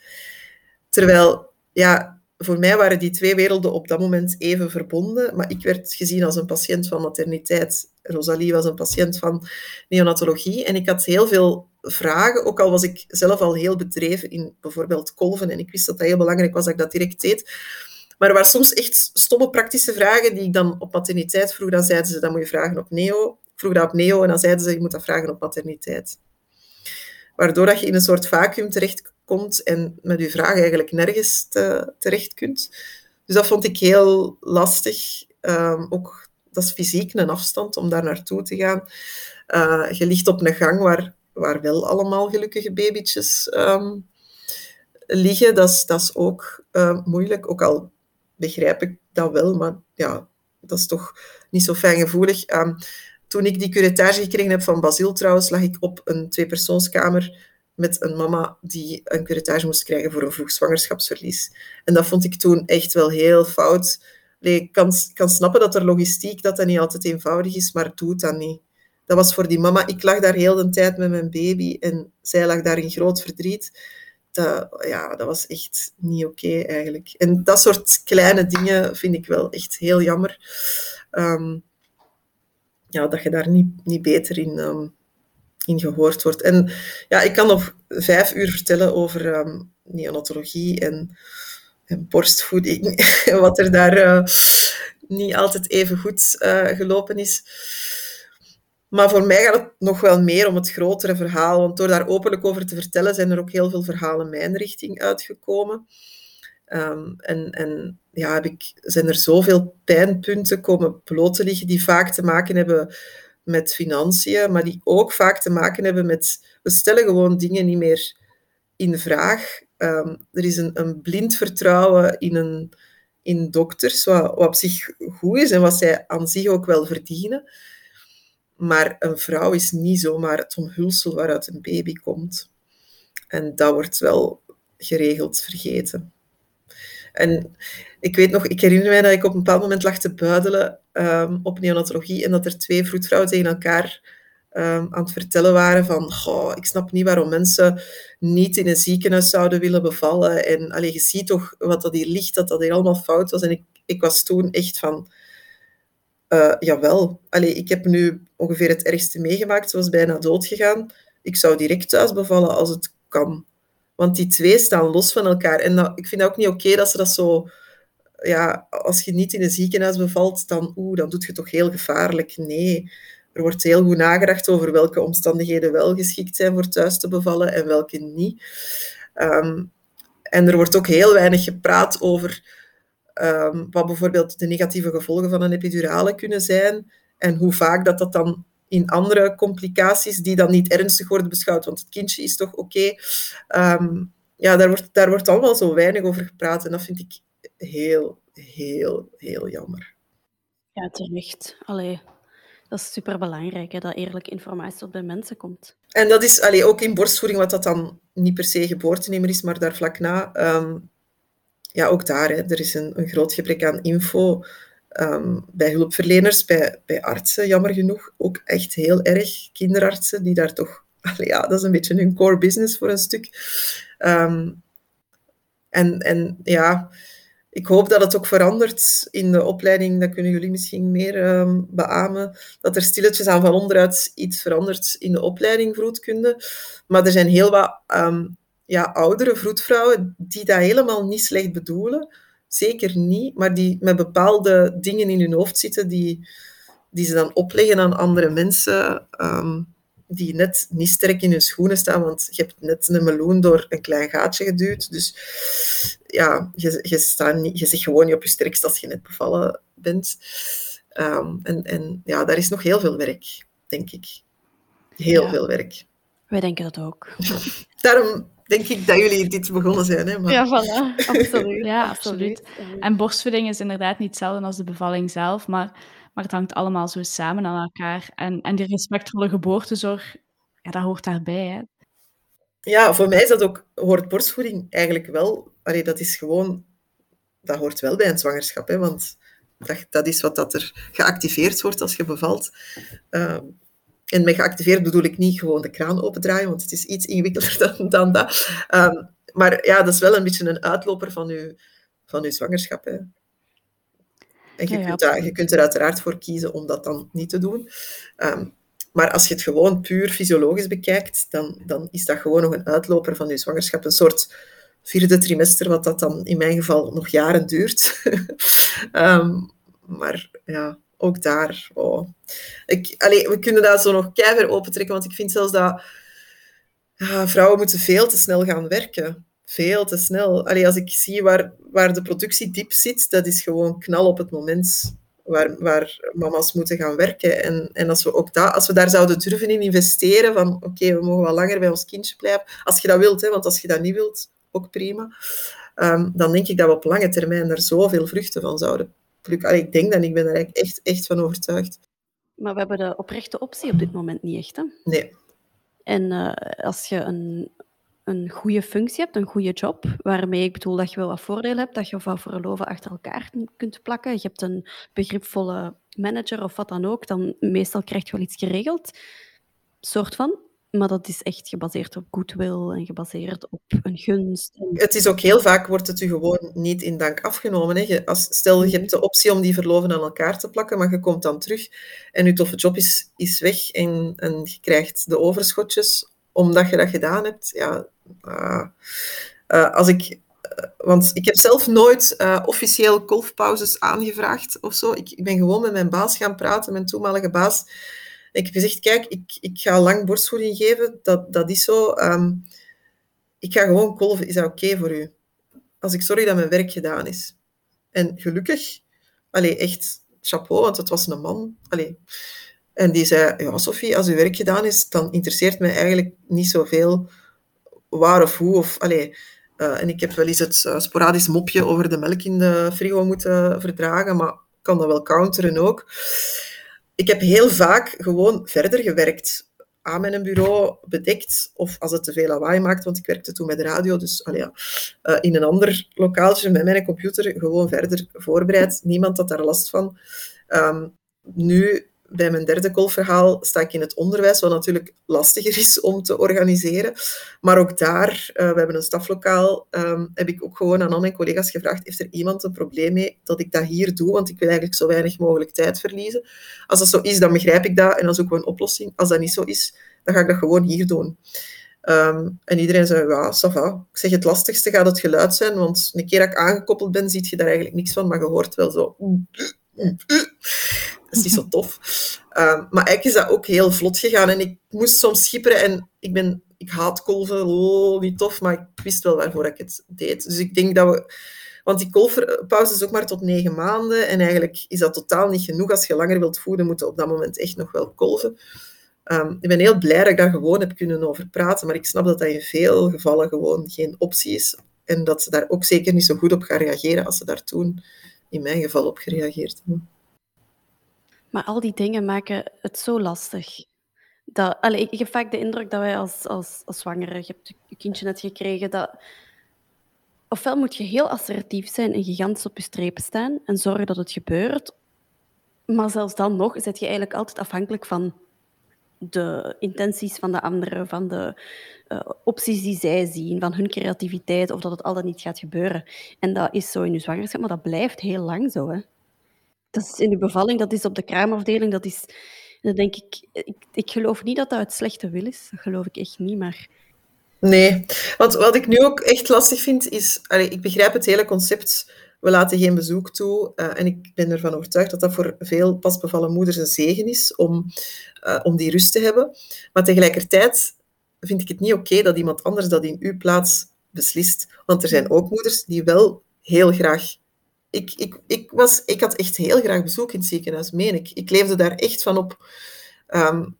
Terwijl, ja, voor mij waren die twee werelden op dat moment even verbonden, maar ik werd gezien als een patiënt van materniteit. Rosalie was een patiënt van neonatologie en ik had heel veel vragen, ook al was ik zelf al heel bedreven in bijvoorbeeld kolven en ik wist dat dat heel belangrijk was dat ik dat direct deed. Maar er waren soms echt stomme praktische vragen die ik dan op materniteit vroeg. Dan zeiden ze, dat moet je vragen op neo. Ik vroeg dat op neo en dan zeiden ze, je moet dat vragen op materniteit. Waardoor dat je in een soort vacuüm terecht komt en met je vraag eigenlijk nergens te, terecht kunt. Dus dat vond ik heel lastig. Um, ook, dat fysiek een afstand om daar naartoe te gaan. Uh, je ligt op een gang waar, waar wel allemaal gelukkige babytjes um, liggen. Dat is, dat is ook uh, moeilijk, ook al begrijp ik dat wel, maar ja, dat is toch niet zo fijn gevoelig. Um, toen ik die curettage gekregen heb van Basil trouwens, lag ik op een tweepersoonskamer met een mama die een curettage moest krijgen voor een vroeg zwangerschapsverlies. En dat vond ik toen echt wel heel fout. Ik kan, kan snappen dat er logistiek dat dat niet altijd eenvoudig is, maar doe dat niet. Dat was voor die mama. Ik lag daar heel de tijd met mijn baby en zij lag daar in groot verdriet. dat, ja, dat was echt niet oké eigenlijk. En dat soort kleine dingen vind ik wel echt heel jammer. Ehm, ja, dat je daar niet, niet beter in, ehm, in gehoord wordt. En ja, ik kan nog vijf uur vertellen over um, neonatologie en borstvoeding. [laughs] wat er daar uh, niet altijd even goed uh, gelopen is. Maar voor mij gaat het nog wel meer om het grotere verhaal. Want door daar openlijk over te vertellen, zijn er ook heel veel verhalen mijn richting uitgekomen. Um, en en ja, heb ik, zijn er zoveel pijnpunten komen bloot te liggen die vaak te maken hebben met financiën, maar die ook vaak te maken hebben met... We stellen gewoon dingen niet meer in vraag. Um, er is een, een blind vertrouwen in, een, in dokters, wat, op zich goed is en wat zij aan zich ook wel verdienen. Maar een vrouw is niet zomaar het omhulsel waaruit een baby komt. En dat wordt wel geregeld vergeten. En ik weet nog, ik herinner mij dat ik op een bepaald moment lag te buidelen um, op neonatologie en dat er twee vroedvrouwen tegen elkaar um, aan het vertellen waren van goh, ik snap niet waarom mensen niet in een ziekenhuis zouden willen bevallen. En allee, je ziet toch wat dat hier ligt, dat dat hier allemaal fout was. En ik, ik was toen echt van uh, jawel, Allee, ik heb nu ongeveer het ergste meegemaakt. Ze was bijna dood gegaan. Ik zou direct thuis bevallen als het kan. Want die twee staan los van elkaar. En dat, ik vind dat ook niet oké dat ze dat zo... Ja, als je niet in een ziekenhuis bevalt, dan, oeh, dan doet je toch heel gevaarlijk. Nee, er wordt heel goed nagedacht over welke omstandigheden wel geschikt zijn voor thuis te bevallen en welke niet. Um, en er wordt ook heel weinig gepraat over um, wat bijvoorbeeld de negatieve gevolgen van een epidurale kunnen zijn en hoe vaak dat, dat dan in andere complicaties die dan niet ernstig worden beschouwd, want het kindje is toch oké. Um, ja, daar wordt, daar wordt allemaal zo weinig over gepraat en dat vind ik heel, heel, heel jammer. Ja, terecht. Allee, dat is superbelangrijk, dat eerlijke informatie op de mensen komt. En dat is allee, ook in borstvoeding, wat dat dan niet per se geboortenemer is, maar daar vlak na. Um, ja, ook daar, hè, er is een, een groot gebrek aan info. Um, bij hulpverleners, bij, bij artsen, jammer genoeg, ook echt heel erg. Kinderartsen, die daar toch... [laughs] Ja, dat is een beetje hun core business voor een stuk. Um, en, en ja, ik hoop dat het ook verandert in de opleiding. Dat kunnen jullie misschien meer um, beamen. Dat er stilletjes aan van onderuit iets verandert in de opleiding vroedkunde. Maar er zijn heel wat um, ja, oudere vroedvrouwen die dat helemaal niet slecht bedoelen. Zeker niet, maar die met bepaalde dingen in hun hoofd zitten die, die ze dan opleggen aan andere mensen um, die net niet sterk in hun schoenen staan, want je hebt net een meloen door een klein gaatje geduwd. Dus ja, je, je, staat niet, je zit gewoon niet op je sterkst als je net bevallen bent. Um, en, en ja, daar is nog heel veel werk, denk ik. Heel ja. veel werk. Wij denken dat ook. [laughs] Daarom denk ik dat jullie dit begonnen zijn. Hè? Maar... Ja, voilà. Absoluut. ja, absoluut. En borstvoeding is inderdaad niet hetzelfde als de bevalling zelf, maar, maar het hangt allemaal zo samen aan elkaar. En, en die respectvolle geboortezorg, ja, dat hoort daarbij. Hè? Ja, voor mij is dat ook, hoort borstvoeding eigenlijk wel. Allee, dat is gewoon, dat hoort wel bij een zwangerschap, hè, want dat, dat is wat dat er geactiveerd wordt als je bevalt. Uh, en met geactiveerd bedoel ik niet gewoon de kraan opendraaien, want het is iets ingewikkelder [laughs] dan, dan dat. Um, maar ja, dat is wel een beetje een uitloper van uw, van uw zwangerschap. Hè. En je, ja, kunt daar, je kunt er uiteraard voor kiezen om dat dan niet te doen. Um, maar als je het gewoon puur fysiologisch bekijkt, dan, dan is dat gewoon nog een uitloper van je zwangerschap. Een soort vierde trimester, wat dat dan in mijn geval nog jaren duurt. um, [laughs] maar ja, ook daar. Oh. Ik, allee, we kunnen dat zo nog keihard opentrekken, want ik vind zelfs dat ja, vrouwen moeten veel te snel gaan werken. Veel te snel. Allee, als ik zie waar, waar de productie diep zit, dat is gewoon knal op het moment waar, waar mama's moeten gaan werken. En, en als, we ook dat, als we daar zouden durven in investeren, van oké, okay, we mogen wel langer bij ons kindje blijven, als je dat wilt, hè, want als je dat niet wilt, ook prima, um, dan denk ik dat we op lange termijn daar zoveel vruchten van zouden plukken. Allee, ik denk dat, ik ben er eigenlijk echt, echt van overtuigd. Maar we hebben de oprechte optie op dit moment niet echt, hè? Nee. En uh, als je een, een goede functie hebt, een goede job, waarmee ik bedoel dat je wel wat voordelen hebt, dat je wat verloven achter elkaar kunt plakken, je hebt een begripvolle manager of wat dan ook, dan meestal krijg je wel iets geregeld, soort van. Maar dat is echt gebaseerd op goodwill en gebaseerd op een gunst. Het is ook heel vaak, wordt het u gewoon niet in dank afgenomen. Hè. Als, stel, je hebt de optie om die verloven aan elkaar te plakken, maar je komt dan terug en je toffe job is, is weg en, en je krijgt de overschotjes omdat je dat gedaan hebt. Ja, als ik want ik heb zelf nooit officieel golfpauzes aangevraagd of zo. Ik, ik, ben gewoon met mijn baas gaan praten, mijn toenmalige baas. Ik heb gezegd, kijk, ik, ik ga lang borstvoeding geven, dat, dat is zo. Um, ik ga gewoon golven, is dat oké voor u? Als ik sorry dat mijn werk gedaan is. En gelukkig, allee, echt chapeau, want het was een man. Allee. En die zei, ja Sophie, als uw werk gedaan is, dan interesseert mij eigenlijk niet zoveel waar of hoe. Of, allee, uh, en ik heb wel eens het uh, sporadisch mopje over de melk in de frigo moeten verdragen, maar kan dat wel counteren ook. Ik heb heel vaak gewoon verder gewerkt aan mijn bureau, bedekt, of als het te veel lawaai maakt, want ik werkte toen met de radio, dus allee, uh, in een ander lokaaltje met mijn computer gewoon verder voorbereid. Niemand had daar last van. Um, nu bij mijn derde golfverhaal sta ik in het onderwijs, wat natuurlijk lastiger is om te organiseren. Maar ook daar, uh, we hebben een staflokaal, um, heb ik ook gewoon aan al mijn collega's gevraagd, heeft er iemand een probleem mee dat ik dat hier doe? Want ik wil eigenlijk zo weinig mogelijk tijd verliezen. Als dat zo is, dan begrijp ik dat en dan zoeken we een oplossing. Als dat niet zo is, dan ga ik dat gewoon hier doen. Um, en iedereen zei, ja, ça va. Ik zeg, het lastigste gaat het geluid zijn, want een keer dat ik aangekoppeld ben, zie je daar eigenlijk niks van, maar je hoort wel zo... Dat is niet zo tof. Uh, maar eigenlijk is dat ook heel vlot gegaan. En ik moest soms schipperen en ik, ben, ik haat kolven. Oh, niet tof, maar ik wist wel waarvoor ik het deed. Dus ik denk dat we... Want die kolfpauze is ook maar tot negen maanden. En eigenlijk is dat totaal niet genoeg. Als je langer wilt voeden, moet je op dat moment echt nog wel kolven. Um, ik ben heel blij dat ik daar gewoon heb kunnen over praten. Maar ik snap dat dat in veel gevallen gewoon geen optie is. En dat ze daar ook zeker niet zo goed op gaan reageren als ze daar toen in mijn geval op gereageerd hebben. Maar al die dingen maken het zo lastig. Dat, ik, ik, heb vaak de indruk dat wij als, als, als zwangere, je hebt je kindje net gekregen, dat ofwel moet je heel assertief zijn en gigantisch op je strepen staan en zorgen dat het gebeurt, maar zelfs dan nog zit je eigenlijk altijd afhankelijk van de intenties van de anderen, van de uh, opties die zij zien, van hun creativiteit, of dat het al dan niet gaat gebeuren. En dat is zo in je zwangerschap, maar dat blijft heel lang zo. Hè? Dat is in de bevalling, dat is op de kraamafdeling, dat is... Dan denk ik, ik, ik geloof niet dat dat het slechte wil is. Dat geloof ik echt niet, maar... Nee, want wat ik nu ook echt lastig vind, is... Ik begrijp het hele concept, we laten geen bezoek toe. Uh, en ik ben ervan overtuigd dat dat voor veel pasbevallen moeders een zegen is om, uh, om die rust te hebben. Maar tegelijkertijd vind ik het niet oké dat iemand anders dat in uw plaats beslist. Want er zijn ook moeders die wel heel graag ik, ik, ik, was, ik had echt heel graag bezoek in het ziekenhuis, meen ik. Ik leefde daar echt van op. Um,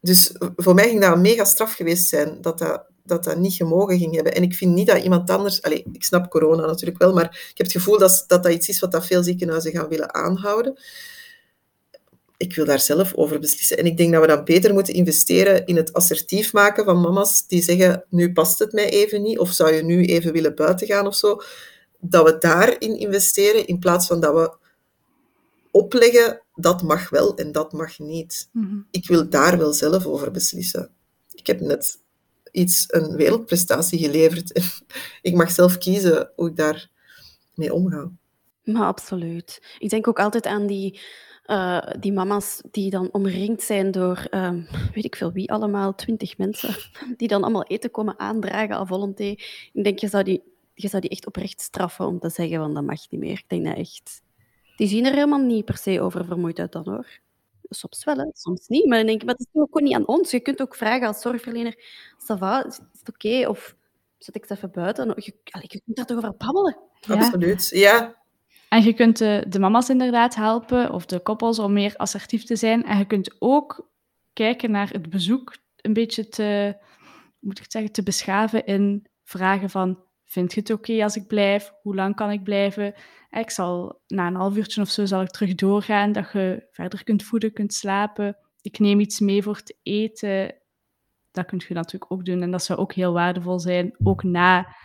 dus voor mij ging dat een mega straf geweest zijn dat dat, dat dat niet gemogen ging hebben. En ik vind niet dat iemand anders... Allez, ik snap corona natuurlijk wel, maar ik heb het gevoel dat dat, dat iets is wat dat veel ziekenhuizen gaan willen aanhouden. Ik wil daar zelf over beslissen. En ik denk dat we dan beter moeten investeren in het assertief maken van mama's die zeggen, nu past het mij even niet, of zou je nu even willen buiten gaan of zo dat we daarin investeren in plaats van dat we opleggen dat mag wel en dat mag niet. Mm-hmm. Ik wil daar wel zelf over beslissen. Ik heb net iets, een wereldprestatie geleverd en [laughs] ik mag zelf kiezen hoe ik daar mee omga. Maar absoluut. Ik denk ook altijd aan die, uh, die mama's die dan omringd zijn door, uh, weet ik veel wie allemaal, twintig mensen, [laughs] die dan allemaal eten komen aandragen à volonté. Ik denk, je zou die je zou die echt oprecht straffen om te zeggen van dat mag niet meer. Ik denk dat echt... Die zien er helemaal niet per se over vermoeid uit dan hoor. Soms wel, hè. soms niet. Maar dan denk ik, maar dat is ook niet aan ons. Je kunt ook vragen als zorgverlener, ça is het oké? Of zet ik het even buiten? Je, je kunt daar toch over babbelen? Absoluut, ja. En je kunt de, de, mama's inderdaad helpen, of de koppels, om meer assertief te zijn. En je kunt ook kijken naar het bezoek een beetje te, moet ik zeggen, te beschaven in vragen van Vind je het oké als ik blijf? Hoe lang kan ik blijven? Ik zal na een half uurtje of zo zal ik terug doorgaan, dat je verder kunt voeden, kunt slapen. Ik neem iets mee voor het eten. Dat kun je natuurlijk ook doen en dat zou ook heel waardevol zijn, ook na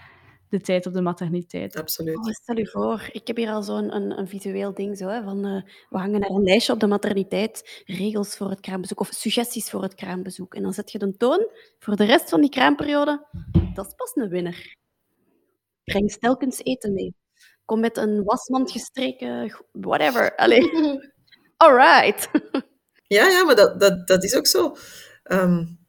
de tijd op de materniteit. Absoluut. Oh, stel je voor, ik heb hier al zo'n een, een visueel ding zo, hè, van uh, we hangen naar een lijstje op de materniteit, regels voor het kraambezoek of suggesties voor het kraambezoek. En dan zet je de toon voor de rest van die kraamperiode. Dat is pas een winnaar. Breng stelkens eten mee. Kom met een wasmand gestreken, whatever. Allee. [laughs] All right. Ja, ja, maar dat, dat, dat is ook zo. Um,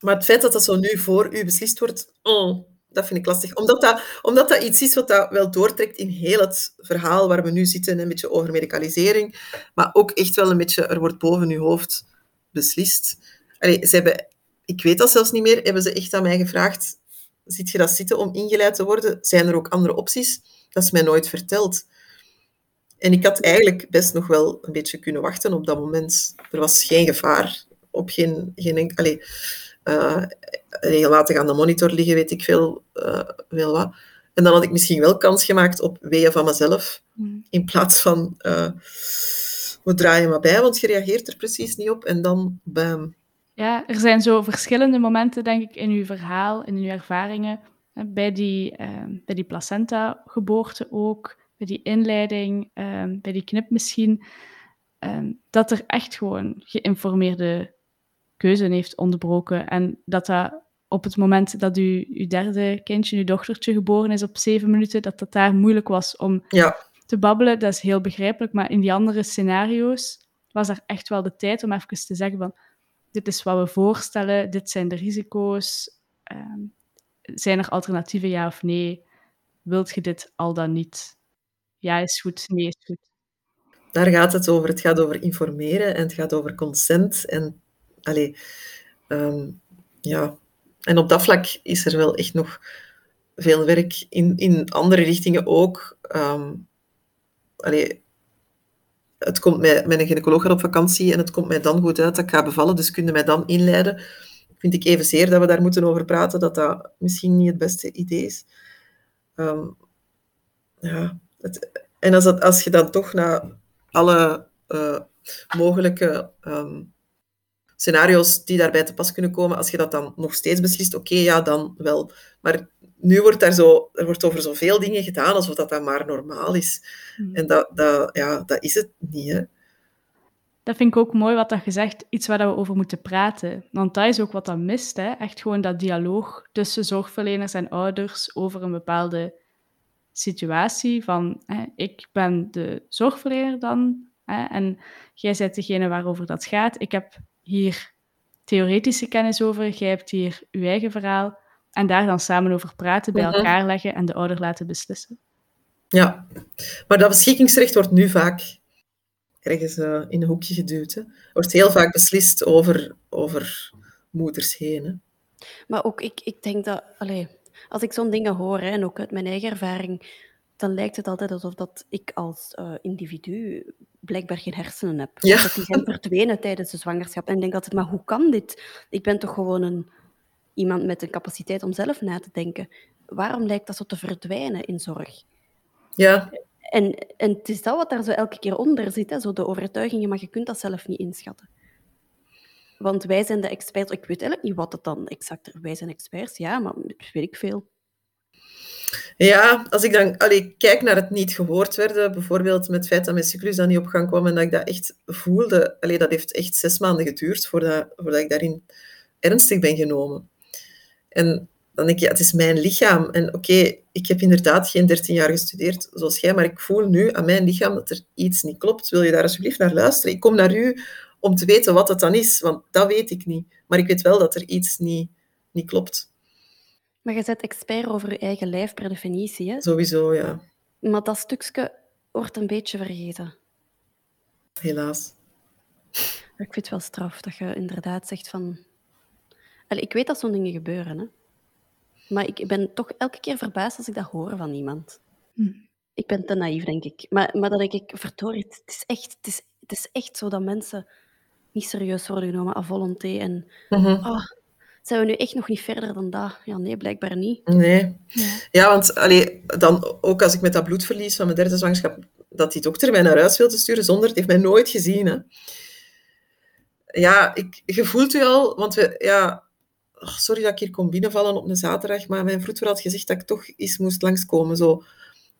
maar het feit dat dat zo nu voor u beslist wordt, oh, dat vind ik lastig. Omdat dat, omdat dat iets is wat dat wel doortrekt in heel het verhaal waar we nu zitten, een beetje over medicalisering, maar ook echt wel een beetje, er wordt boven uw hoofd beslist. Allee, ze hebben, ik weet dat zelfs niet meer, hebben ze echt aan mij gevraagd, zit je dat zitten om ingeleid te worden? Zijn er ook andere opties? Dat is mij nooit verteld. En ik had eigenlijk best nog wel een beetje kunnen wachten op dat moment. Er was geen gevaar. Op geen, geen allee, uh, regelmatig aan de monitor liggen, weet ik veel, uh, veel wat. En dan had ik misschien wel kans gemaakt op weeën van mezelf. Mm. In plaats van, uh, we draaien maar bij, want je reageert er precies niet op. En dan, bam. Ja, er zijn zo verschillende momenten, denk ik, in uw verhaal, in uw ervaringen. Bij die, bij die placenta-geboorte ook bij die inleiding, ehm, bij die knip misschien, dat er echt gewoon geïnformeerde keuze heeft onderbroken. En dat dat op het moment dat u, uw derde kindje, uw dochtertje, geboren is op zeven minuten, dat dat daar moeilijk was om ja. te babbelen. Dat is heel begrijpelijk. Maar in die andere scenario's was er echt wel de tijd om even te zeggen van dit is wat we voorstellen, dit zijn de risico's. Ehm, zijn er alternatieven, ja of nee? Wilt je dit al dan niet? ja is goed, nee is goed. Daar gaat het over. Het gaat over informeren en het gaat over consent. En, allee, um, ja. en op dat vlak is er wel echt nog veel werk in, in andere richtingen ook. Um, het komt mij, mijn gynaecoloog op vakantie en het komt mij dan goed uit dat ik ga bevallen, dus kun je mij dan inleiden. Vind ik evenzeer dat we daar moeten over praten, dat dat misschien niet het beste idee is. Um, ja, en als, dat, als je dan toch naar alle uh, mogelijke um, scenario's die daarbij te pas kunnen komen, als je dat dan nog steeds beslist, oké, okay, ja, dan wel. Maar nu wordt daar zo, er wordt over zoveel dingen gedaan, alsof dat dan maar normaal is. Hmm. En dat, dat, ja, dat is het niet, hè. Dat vind ik ook mooi wat dat gezegd, iets waar we over moeten praten. Want dat is ook wat dat mist, hè. Echt gewoon dat dialoog tussen zorgverleners en ouders over een bepaalde situatie van hè, ik ben de zorgverlener dan hè, en jij bent degene waarover dat gaat. Ik heb hier theoretische kennis over, jij hebt hier je eigen verhaal en daar dan samen over praten, bij mhm. elkaar leggen en de ouder laten beslissen. Ja, maar dat beschikkingsrecht wordt nu vaak ergens uh, in een hoekje geduwd. Hè. Er wordt heel vaak beslist over, over moeders heen. Hè. Maar ook, ik, ik denk dat... Allez, als ik zo'n dingen hoor, hè, en ook uit mijn eigen ervaring, dan lijkt het altijd alsof dat ik als uh, individu blijkbaar geen hersenen heb. Ja. Dat die zijn verdwenen tijdens de zwangerschap. En ik denk altijd, maar hoe kan dit? Ik ben toch gewoon een, iemand met een capaciteit om zelf na te denken. Waarom lijkt dat zo te verdwijnen in zorg? Ja. En, en het is dat wat daar zo elke keer onder zit, hè, zo de overtuigingen, maar je kunt dat zelf niet inschatten. Want wij zijn de experts. Ik weet eigenlijk niet wat het dan exact is. Wij zijn experts, ja, maar weet ik veel. Ja, als ik dan allee, kijk naar het niet gehoord werden, bijvoorbeeld met het feit dat mijn cyclus dan niet op gang kwam en dat ik dat echt voelde, allee, dat heeft echt zes maanden geduurd voordat, voordat ik daarin ernstig ben genomen. En dan denk je, het is mijn lichaam. En oké, ik heb inderdaad geen 13 jaar gestudeerd zoals jij, maar ik voel nu aan mijn lichaam dat er iets niet klopt. Wil je daar alsjeblieft naar luisteren? Ik kom naar u om te weten wat het dan is, want dat weet ik niet. Maar ik weet wel dat er iets niet, niet klopt. Maar je bent expert over je eigen lijf per definitie, hè? Sowieso, ja. Maar dat stukje wordt een beetje vergeten. Helaas. Ik vind het wel straf dat je inderdaad zegt van... Allee, ik weet dat zo'n dingen gebeuren, hè. Maar ik ben toch elke keer verbaasd als ik dat hoor van iemand. Hm. Ik ben te naïef, denk ik. Maar, maar dat denk ik, verdorie, het is echt, het is, het is echt zo dat mensen niet serieus worden genomen à volonté. En oh, zijn we nu echt nog niet verder dan dat? Ja, nee, blijkbaar niet. Nee. Ja, want allee, dan ook als ik met dat bloedverlies van mijn derde zwangerschap, dat die dokter mij naar huis wilde sturen zonder, het heeft mij nooit gezien. Hè. Ja, ik, je voelt u al, want we, ja, oh, sorry dat ik hier kom binnenvallen op een zaterdag, maar mijn vroedvrouw had gezegd dat ik toch eens moest langskomen. Zo.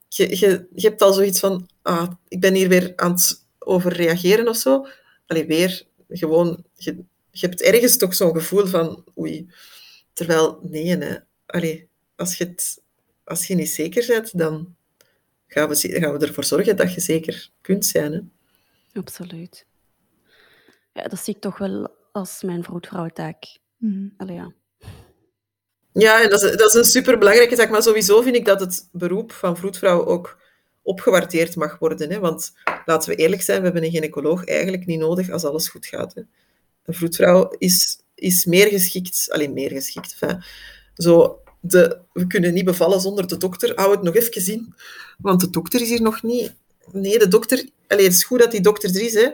Je, je, je hebt al zoiets van, ah, ik ben hier weer aan het overreageren of zo. Allee, weer, gewoon, je, je hebt ergens toch zo'n gevoel van, oei. Terwijl, nee, hè. Allee, als, je het, als je niet zeker bent, dan gaan we, gaan we ervoor zorgen dat je zeker kunt zijn. Hè. Absoluut. Ja, dat zie ik toch wel als mijn vroedvrouwentaak. Mhm. Allee, ja. Ja, en dat is, dat is een superbelangrijke zaak. Maar sowieso vind ik dat het beroep van vroedvrouw ook opgewaardeerd mag worden. Hè? Want laten we eerlijk zijn, we hebben een gynaecoloog eigenlijk niet nodig als alles goed gaat. Hè? Een vroedvrouw is, is meer geschikt, alleen meer geschikt. Enfin, zo, de, we kunnen niet bevallen zonder de dokter. Hou het nog even zien, want de dokter is hier nog niet. Nee, de dokter. Allee, het is goed dat die dokter er is, hè.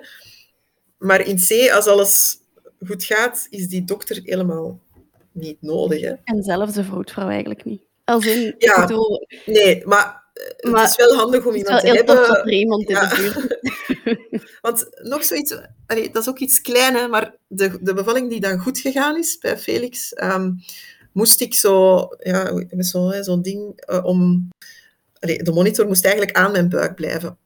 maar in C, als alles goed gaat, is die dokter helemaal niet nodig. Hè. En zelfs de vroedvrouw eigenlijk niet. Als in, Ja. bedoel, Nee, maar, eh, Maar het is wel handig om het is wel iemand te hebben. er iemand in de buurt [laughs] Want nog zoiets, allee, dat is ook iets klein, hè, maar de, de bevalling die dan goed gegaan is bij Felix, ehm, moest ik zo, ja, met zo, zo'n ding eh, om. Allee, de monitor moest eigenlijk aan mijn buik blijven.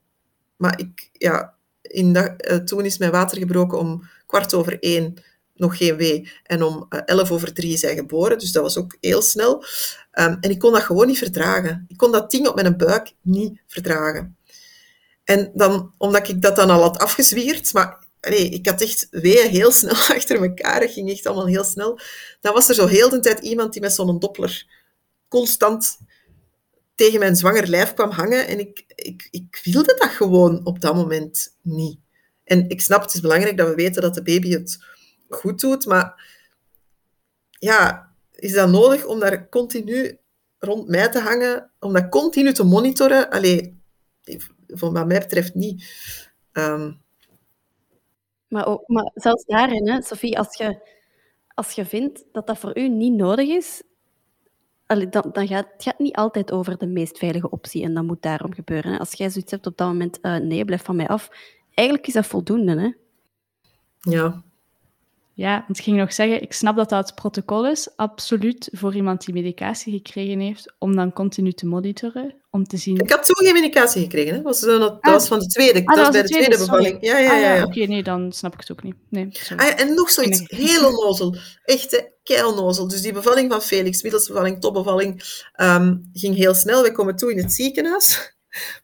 Maar ik, ja, in dat, eh, toen is mijn water gebroken om kwart over één, nog geen wee, en om eh, elf over drie zijn geboren, dus dat was ook heel snel. Ehm, en ik kon dat gewoon niet verdragen. Ik kon dat ding op mijn buik niet verdragen. En dan, omdat ik dat dan al had afgezwierd, maar allee, ik had echt weeën heel snel [laughs] achter elkaar, het ging echt allemaal heel snel, dan was er zo heel de tijd iemand die met zo'n doppler constant tegen mijn zwanger lijf kwam hangen en ik, ik, ik wilde dat gewoon op dat moment niet. En ik snap, het is belangrijk dat we weten dat de baby het goed doet, maar ja, is dat nodig om daar continu rond mij te hangen, om dat continu te monitoren? Allee, voor wat mij betreft niet. Ehm, Maar, ook, maar zelfs daarin, hè, Sophie, als je, als je vindt dat dat voor u niet nodig is, allee, dan, dan gaat het gaat niet altijd over de meest veilige optie en dat moet daarom gebeuren. Hè. Als jij zoiets hebt op dat moment, eh, nee, blijf van mij af, eigenlijk is dat voldoende. Hè. ja, Ja, want ik ging nog zeggen, ik snap dat dat het protocol is, absoluut voor iemand die medicatie gekregen heeft, om dan continu te monitoren, om te zien... ik had toen geen medicatie gekregen. Hè. Dat, was, zo- dat Ah. was van de tweede. Ah, dat was bij de tweede, bevalling. Ja, ja, Ah, ja. ja. Oké, nee, dan snap ik het ook niet. Nee, sorry. Ja, en nog zoiets, Nee. heel onnozel. Echt, keilnozel. Dus die bevalling van Felix, middelsbevalling, topbevalling, ehm, ging heel snel. We komen toe in het ziekenhuis.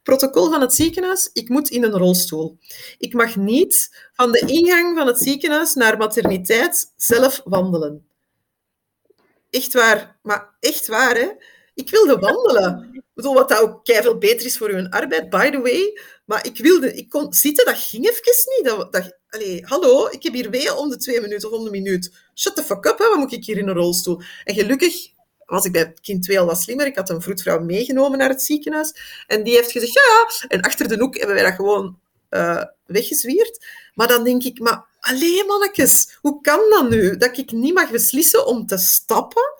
Protocol van het ziekenhuis, ik moet in een rolstoel. Ik mag niet van de ingang van het ziekenhuis naar materniteit zelf wandelen. Echt waar, maar echt waar, hè. Ik wilde wandelen. Ik bedoel, wat dat ook veel beter is voor uw arbeid, by the way. Maar ik wilde, ik kon zitten, dat ging even niet. Dat, dat, allee, hallo, ik heb hier weeën om de twee minuten of om de minuut. Shut the fuck up, hè, wat moet ik hier in een rolstoel? En gelukkig was ik bij kind 2 al wat slimmer. Ik had een vroedvrouw meegenomen naar het ziekenhuis. En die heeft gezegd, ja, ja. En achter de hoek hebben wij dat gewoon eh weggezwierd. Maar dan denk ik, maar alleen mannetjes, hoe kan dat nu? Dat ik niet mag beslissen om te stappen?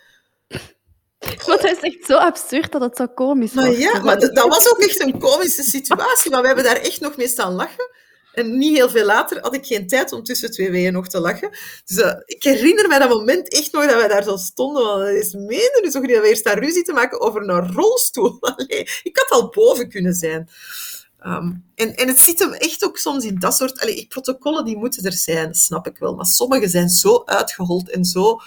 Want dat is echt zo absurd dat het zo komisch Maar wordt. ja, maar dat, dat was ook echt een komische situatie. Maar we hebben daar echt nog mee staan lachen. En niet heel veel later had ik geen tijd om tussen twee weeën nog te lachen. Dus eh, ik herinner me dat moment echt nog dat wij daar zo stonden. Want dat is menen dus toch niet dat eerst daar ruzie te maken over een rolstoel. [laughs] Ik had al boven kunnen zijn. Ehm, en, en het zit hem echt ook soms in dat soort... Allee, protocollen die moeten er zijn, snap ik wel. Maar sommige zijn zo uitgehold en zo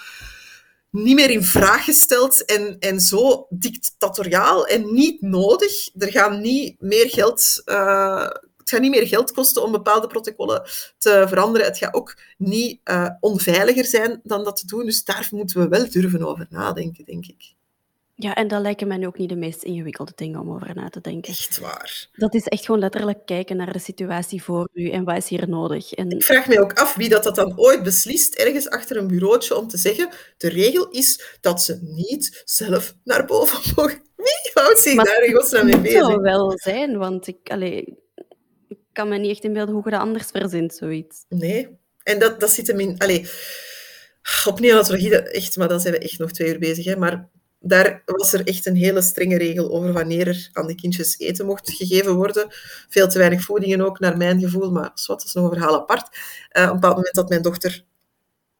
niet meer in vraag gesteld en, en zo dictatoriaal en niet nodig. Er gaan niet meer geld... eh, het gaat niet meer geld kosten om bepaalde protocollen te veranderen. Het gaat ook niet eh, onveiliger zijn dan dat te doen. Dus daar moeten we wel durven over nadenken, denk ik. Ja, en dat lijken mij nu ook niet de meest ingewikkelde dingen om over na te denken. Echt waar. Dat is echt gewoon letterlijk kijken naar de situatie voor u en wat is hier nodig. En Ik vraag mij ook af wie dat, dat dan ooit beslist, ergens achter een bureautje, om te zeggen, de regel is dat ze niet zelf naar boven mogen. Wie houdt zich Maar daar in godsnaam mee bezig? zou wel zijn, want ik, allee, ik kan me niet echt inbeelden hoe je dat anders verzint, zoiets. Nee. En dat, dat zit hem in... Allee, op neonatologie, dat- echt, maar dan zijn we echt nog twee uur bezig. Hè. Maar daar was er echt een hele strenge regel over wanneer er aan de kindjes eten mocht gegeven worden. Veel te weinig voedingen ook, naar mijn gevoel. Maar zwart, dat is nog een verhaal apart. Eh, op een bepaald moment dat mijn dochter...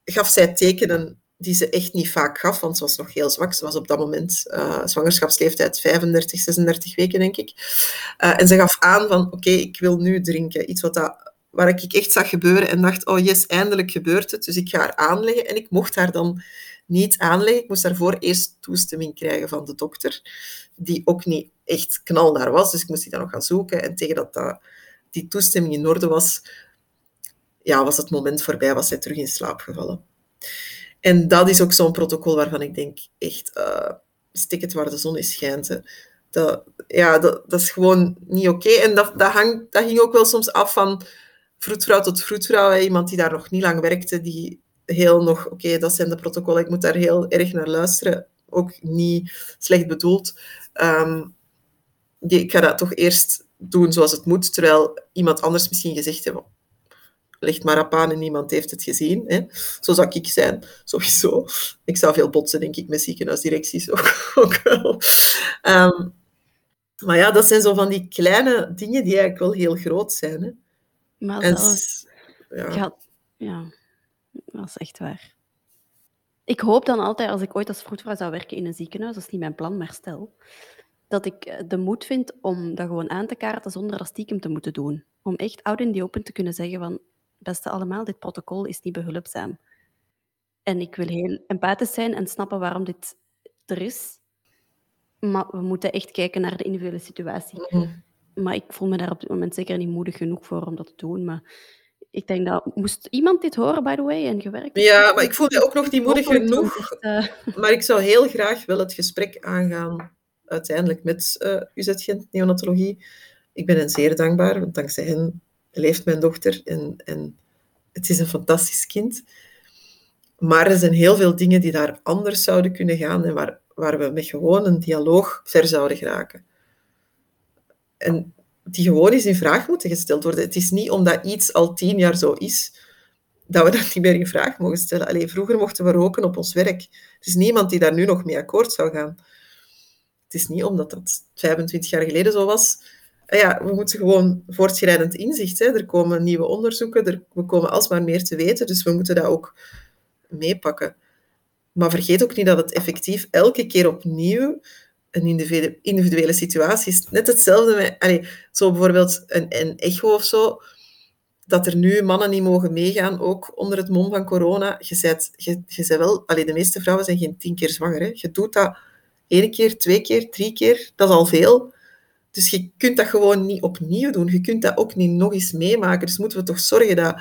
Gaf zij tekenen die ze echt niet vaak gaf, want ze was nog heel zwak. Ze was op dat moment uh, zwangerschapsleeftijd 35, 36 weken, denk ik. Uh, en ze gaf aan van, oké, ik wil nu drinken. Iets wat dat, waar ik echt zag gebeuren en dacht, oh yes, eindelijk gebeurt het. Dus ik ga haar aanleggen. En ik mocht haar dan niet aanleggen. Ik moest daarvoor eerst toestemming krijgen van de dokter, die ook niet echt knaldaar was. Dus ik moest die dan nog gaan zoeken. En tegen dat, dat die toestemming in orde was, ja, was het moment voorbij, was zij terug in slaap gevallen. En dat is ook zo'n protocol waarvan ik denk, echt, uh, stik het waar de zon is schijnt. Dat, ja, dat, is gewoon niet oké. En dat, dat, dat ging ook wel soms af van vroedvrouw tot vroedvrouw. Iemand die daar nog niet lang werkte, die heel nog, oké, dat zijn de protocollen, ik moet daar heel erg naar luisteren. Ook niet slecht bedoeld. Um, ik ga dat toch eerst doen zoals het moet, terwijl iemand anders misschien gezegd heeft, ligt maar op aan en niemand heeft het gezien. Hè. Zo zou ik zijn, sowieso. Ik zou veel botsen, denk ik, met ziekenhuisdirecties ook, [laughs] ook wel. Ehm, maar ja, dat zijn zo van die kleine dingen die eigenlijk wel heel groot zijn. Hè. Maar en, ja. ja, dat is echt waar. Ik hoop dan altijd, als ik ooit als vroedvrouw zou werken in een ziekenhuis, dat is niet mijn plan, maar stel, dat ik eh, de moed vind om dat gewoon aan te kaarten zonder dat stiekem te moeten doen. Om echt out in the open te kunnen zeggen van, beste allemaal, dit protocol is niet behulpzaam. En ik wil heel empathisch zijn en snappen waarom dit er is. Maar we moeten echt kijken naar de individuele situatie. Mhm. Maar ik voel me daar op dit moment zeker niet moedig genoeg voor om dat te doen. Maar ik denk dat... Moest iemand dit horen, by the way, en gewerkt? Ja, maar ik voel me ook nog niet moedig genoeg. Eh, [laughs] maar ik zou heel graag wel het gesprek aangaan, uiteindelijk, met uh, UZ Gent Neonatologie. Ik ben hen zeer dankbaar, want dankzij hen leeft mijn dochter en, en het is een fantastisch kind. Maar er zijn heel veel dingen die daar anders zouden kunnen gaan en waar, waar we met gewoon een dialoog ver zouden geraken. En die gewoon eens in vraag moeten gesteld worden. Het is niet omdat iets al tien jaar zo is, dat we dat niet meer in vraag mogen stellen. Alleen vroeger mochten we roken op ons werk. Er is niemand die daar nu nog mee akkoord zou gaan. Het is niet omdat dat 25 jaar geleden zo was, ja, we moeten gewoon voortschrijdend inzicht. Hè. Er komen nieuwe onderzoeken, er, we komen alsmaar meer te weten, dus we moeten dat ook meepakken. Maar vergeet ook niet dat het effectief elke keer opnieuw een individuele situatie is. Net hetzelfde met, zo bijvoorbeeld een, een echo of zo, dat er nu mannen niet mogen meegaan, ook onder het mom van corona. Je zet, je, wel, allez, de meeste vrouwen zijn geen tien keer zwanger. Hè. Je doet dat één keer, twee keer, drie keer, dat is al veel. Dus je kunt dat gewoon niet opnieuw doen. Je kunt dat ook niet nog eens meemaken. Dus moeten we toch zorgen dat...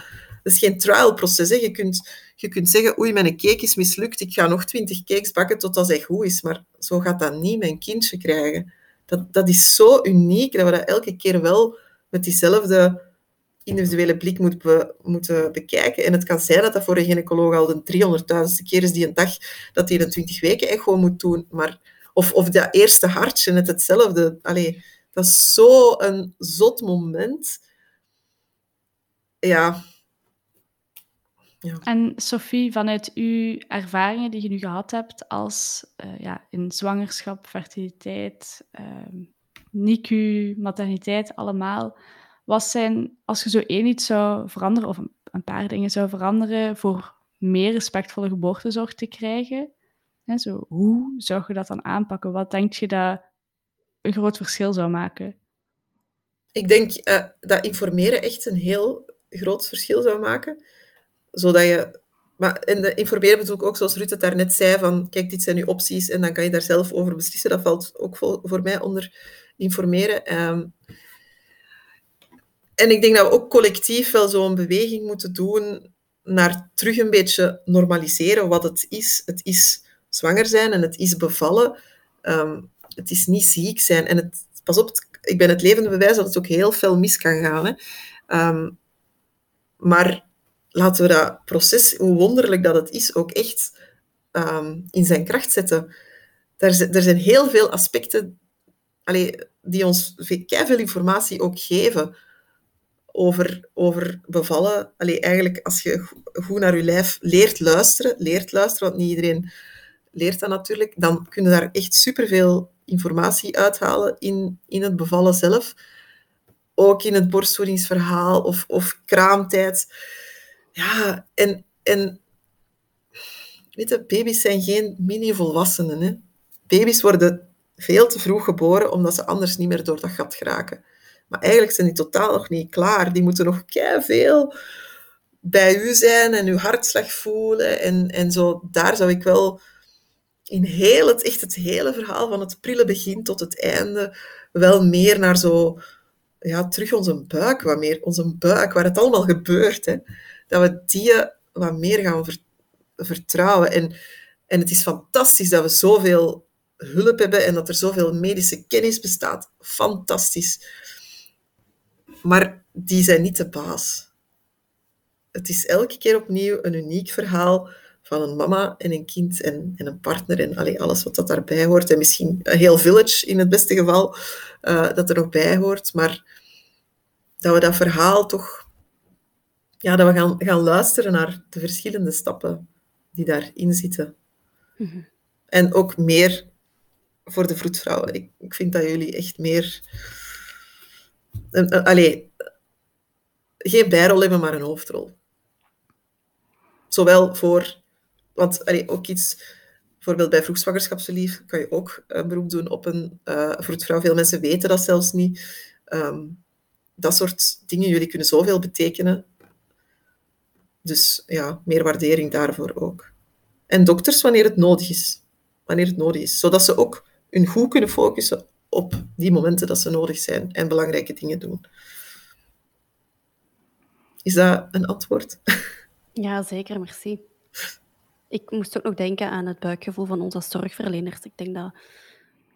Het is geen trialproces. Je, kunt, je kunt zeggen, oei, mijn cake is mislukt. Ik ga nog twintig cakes bakken totdat hij goed is. Maar zo gaat dat niet mijn kindje krijgen. Dat, dat is zo uniek dat we dat elke keer wel met diezelfde individuele blik moet moeten bekijken. En het kan zijn dat dat voor een gynaecoloog al de 300.000ste keer is die een dag dat hij een 20 weken echo moet doen. Maar, of, of dat eerste hartje, net hetzelfde. Allee, dat is zo'n zot moment. Ja. ja. En Sophie, vanuit uw ervaringen die je nu gehad hebt als uh, ja, in zwangerschap, fertiliteit, uh, NICU, materniteit, allemaal. Wat zijn, als je zo één iets zou veranderen, of een, een paar dingen zou veranderen, voor meer respectvolle geboortezorg te krijgen? Hè, zo, hoe zou je dat dan aanpakken? Wat denk je dat een groot verschil zou maken? Ik denk uh, dat informeren echt een heel groot verschil zou maken. Zodat je... Maar in de informeren bedoel ik ook, zoals Ruud het daarnet zei, van kijk, dit zijn nu opties en dan kan je daar zelf over beslissen. Dat valt ook voor mij onder informeren. Um, en ik denk dat we ook collectief wel zo'n beweging moeten doen naar terug een beetje normaliseren wat het is. Het is zwanger zijn en het is bevallen. Um, het is niet ziek zijn. En het, pas op, ik ben het levende bewijs dat het ook heel veel mis kan gaan. Hè. Um, maar laten we dat proces, hoe wonderlijk dat het is, ook echt um, in zijn kracht zetten. Er, er zijn heel veel aspecten allee, die ons veel informatie ook geven over, over bevallen. Allee, eigenlijk, als je goed naar je lijf leert luisteren, leert luisteren, want niet iedereen leert dat natuurlijk, dan kun je daar echt superveel informatie uithalen in, in het bevallen zelf. Ook in het borstvoedingsverhaal of, of kraamtijd. Ja, en, en weet je, baby's zijn geen mini-volwassenen. Hè. Baby's worden veel te vroeg geboren, omdat ze anders niet meer door dat gat geraken. Maar eigenlijk zijn die totaal nog niet klaar. Die moeten nog veel bij u zijn en uw hartslag voelen. En, en zo, daar zou ik wel in heel het, echt het hele verhaal, van het prille begin tot het einde, wel meer naar zo, ja, terug onze buik, wat meer onze buik, waar het allemaal gebeurt. Hè. Dat we die wat meer gaan vertrouwen. En, en het is fantastisch dat we zoveel hulp hebben en dat er zoveel medische kennis bestaat. Fantastisch. Maar die zijn niet de baas. Het is elke keer opnieuw een uniek verhaal van een mama en een kind en, en een partner en allee, alles wat dat daarbij hoort. En misschien een heel village in het beste geval uh, dat er nog bij hoort. Maar dat we dat verhaal toch... Ja, dat we gaan, gaan luisteren naar de verschillende stappen die daarin zitten. Mm En ook meer voor de vroedvrouwen. Ik, ik vind dat jullie echt meer... allee, geen bijrol hebben, maar een hoofdrol. Zowel voor... Want ook iets... Bijvoorbeeld bij vroegzwangerschapsverlief kan je ook een beroep doen op een uh. Veel mensen weten dat zelfs niet. Um, dat soort dingen, jullie kunnen zoveel betekenen. Dus ja, meer waardering daarvoor ook. En dokters wanneer het nodig is. Wanneer het nodig is. Zodat ze ook hun goed kunnen focussen op die momenten dat ze nodig zijn en belangrijke dingen doen. Is dat een antwoord? [laughs] Ja, zeker, merci. Ik moest ook nog denken aan het buikgevoel van onze zorgverleners. Ik denk dat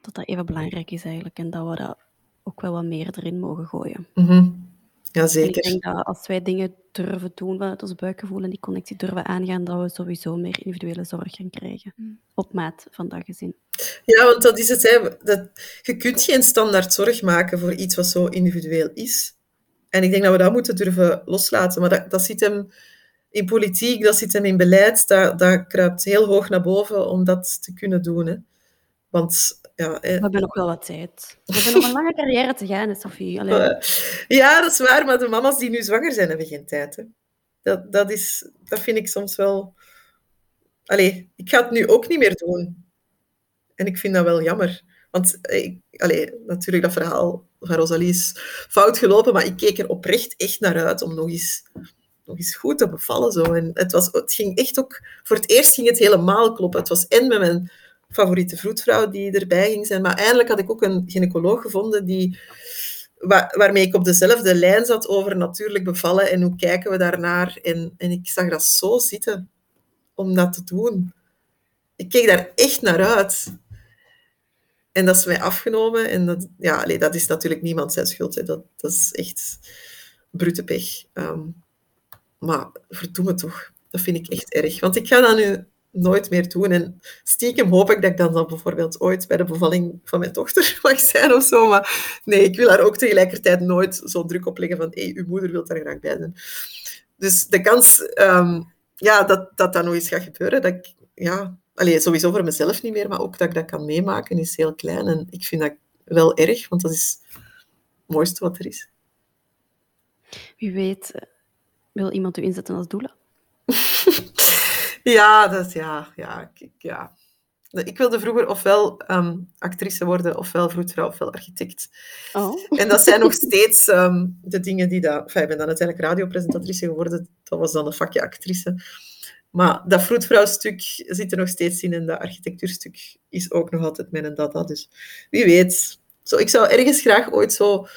dat, dat even belangrijk is eigenlijk en dat we dat ook wel wat meer erin mogen gooien. Mm Ja, zeker. ik denk dat als wij dingen durven doen vanuit ons buikgevoel en die connectie durven aangaan, dat we sowieso meer individuele zorg gaan krijgen. Mm. Op maat van dat gezin. Ja, want dat is het. Hè. Dat, je kunt geen standaard zorg maken voor iets wat zo individueel is. En ik denk dat we dat moeten durven loslaten. Maar dat, dat zit hem in politiek, dat zit hem in beleid. Dat, dat kruipt heel hoog naar boven om dat te kunnen doen. Hè. Want ja, we hebben nog wel wat tijd. We hebben nog een lange carrière te gaan, Sophie. Allee. Ja, dat is waar, maar de mama's die nu zwanger zijn, hebben geen tijd. Hè. Dat, dat, is, dat vind ik soms wel... Allee, ik ga het nu ook niet meer doen. En ik vind dat wel jammer. Want ik, allee, natuurlijk, dat verhaal van Rosalie is fout gelopen, maar ik keek er oprecht echt naar uit om nog eens, nog eens goed te bevallen. Zo. En het, was, het ging echt ook... Voor het eerst ging het helemaal kloppen. Het was en met mijn favoriete vroedvrouw die erbij ging zijn. Maar eindelijk had ik ook een gynaecoloog gevonden die, waarmee ik op dezelfde lijn zat over natuurlijk bevallen en hoe kijken we daarnaar. En, en ik zag dat zo zitten om dat te doen. Ik keek daar echt naar uit. En dat is mij afgenomen. En dat, ja, allee, dat is natuurlijk niemand zijn schuld. Hè. Dat, dat is echt brute pech. Um, maar verdoe toch. Dat vind ik echt erg. Want ik ga dat nu nooit meer doen. En stiekem hoop ik dat ik dan, dan bijvoorbeeld ooit bij de bevalling van mijn dochter [laughs] mag zijn of zo. Maar nee, ik wil daar ook tegelijkertijd nooit zo druk op leggen van hé, uw moeder wil daar graag bij zijn. Dus de kans um, ja, dat, dat dat nog eens gaat gebeuren, dat ik, ja, allee, sowieso voor mezelf niet meer, maar ook dat ik dat kan meemaken, is heel klein. En ik vind dat wel erg, want dat is het mooiste wat er is. Wie weet, wil iemand u inzetten als doula? [laughs] Ja, dat ja, ja, ik, ja. Ik wilde vroeger ofwel um, actrice worden, ofwel vroedvrouw, ofwel architect. Oh. [laughs] En dat zijn nog steeds ehm, de dingen die... Dat, enfin, ik ben dan uiteindelijk radiopresentatrice geworden. Dat was dan een vakje actrice. Maar dat vroedvrouwstuk zit er nog steeds in en dat architectuurstuk is ook nog altijd mijn data. Dus wie weet. Zo, ik zou ergens graag ooit zo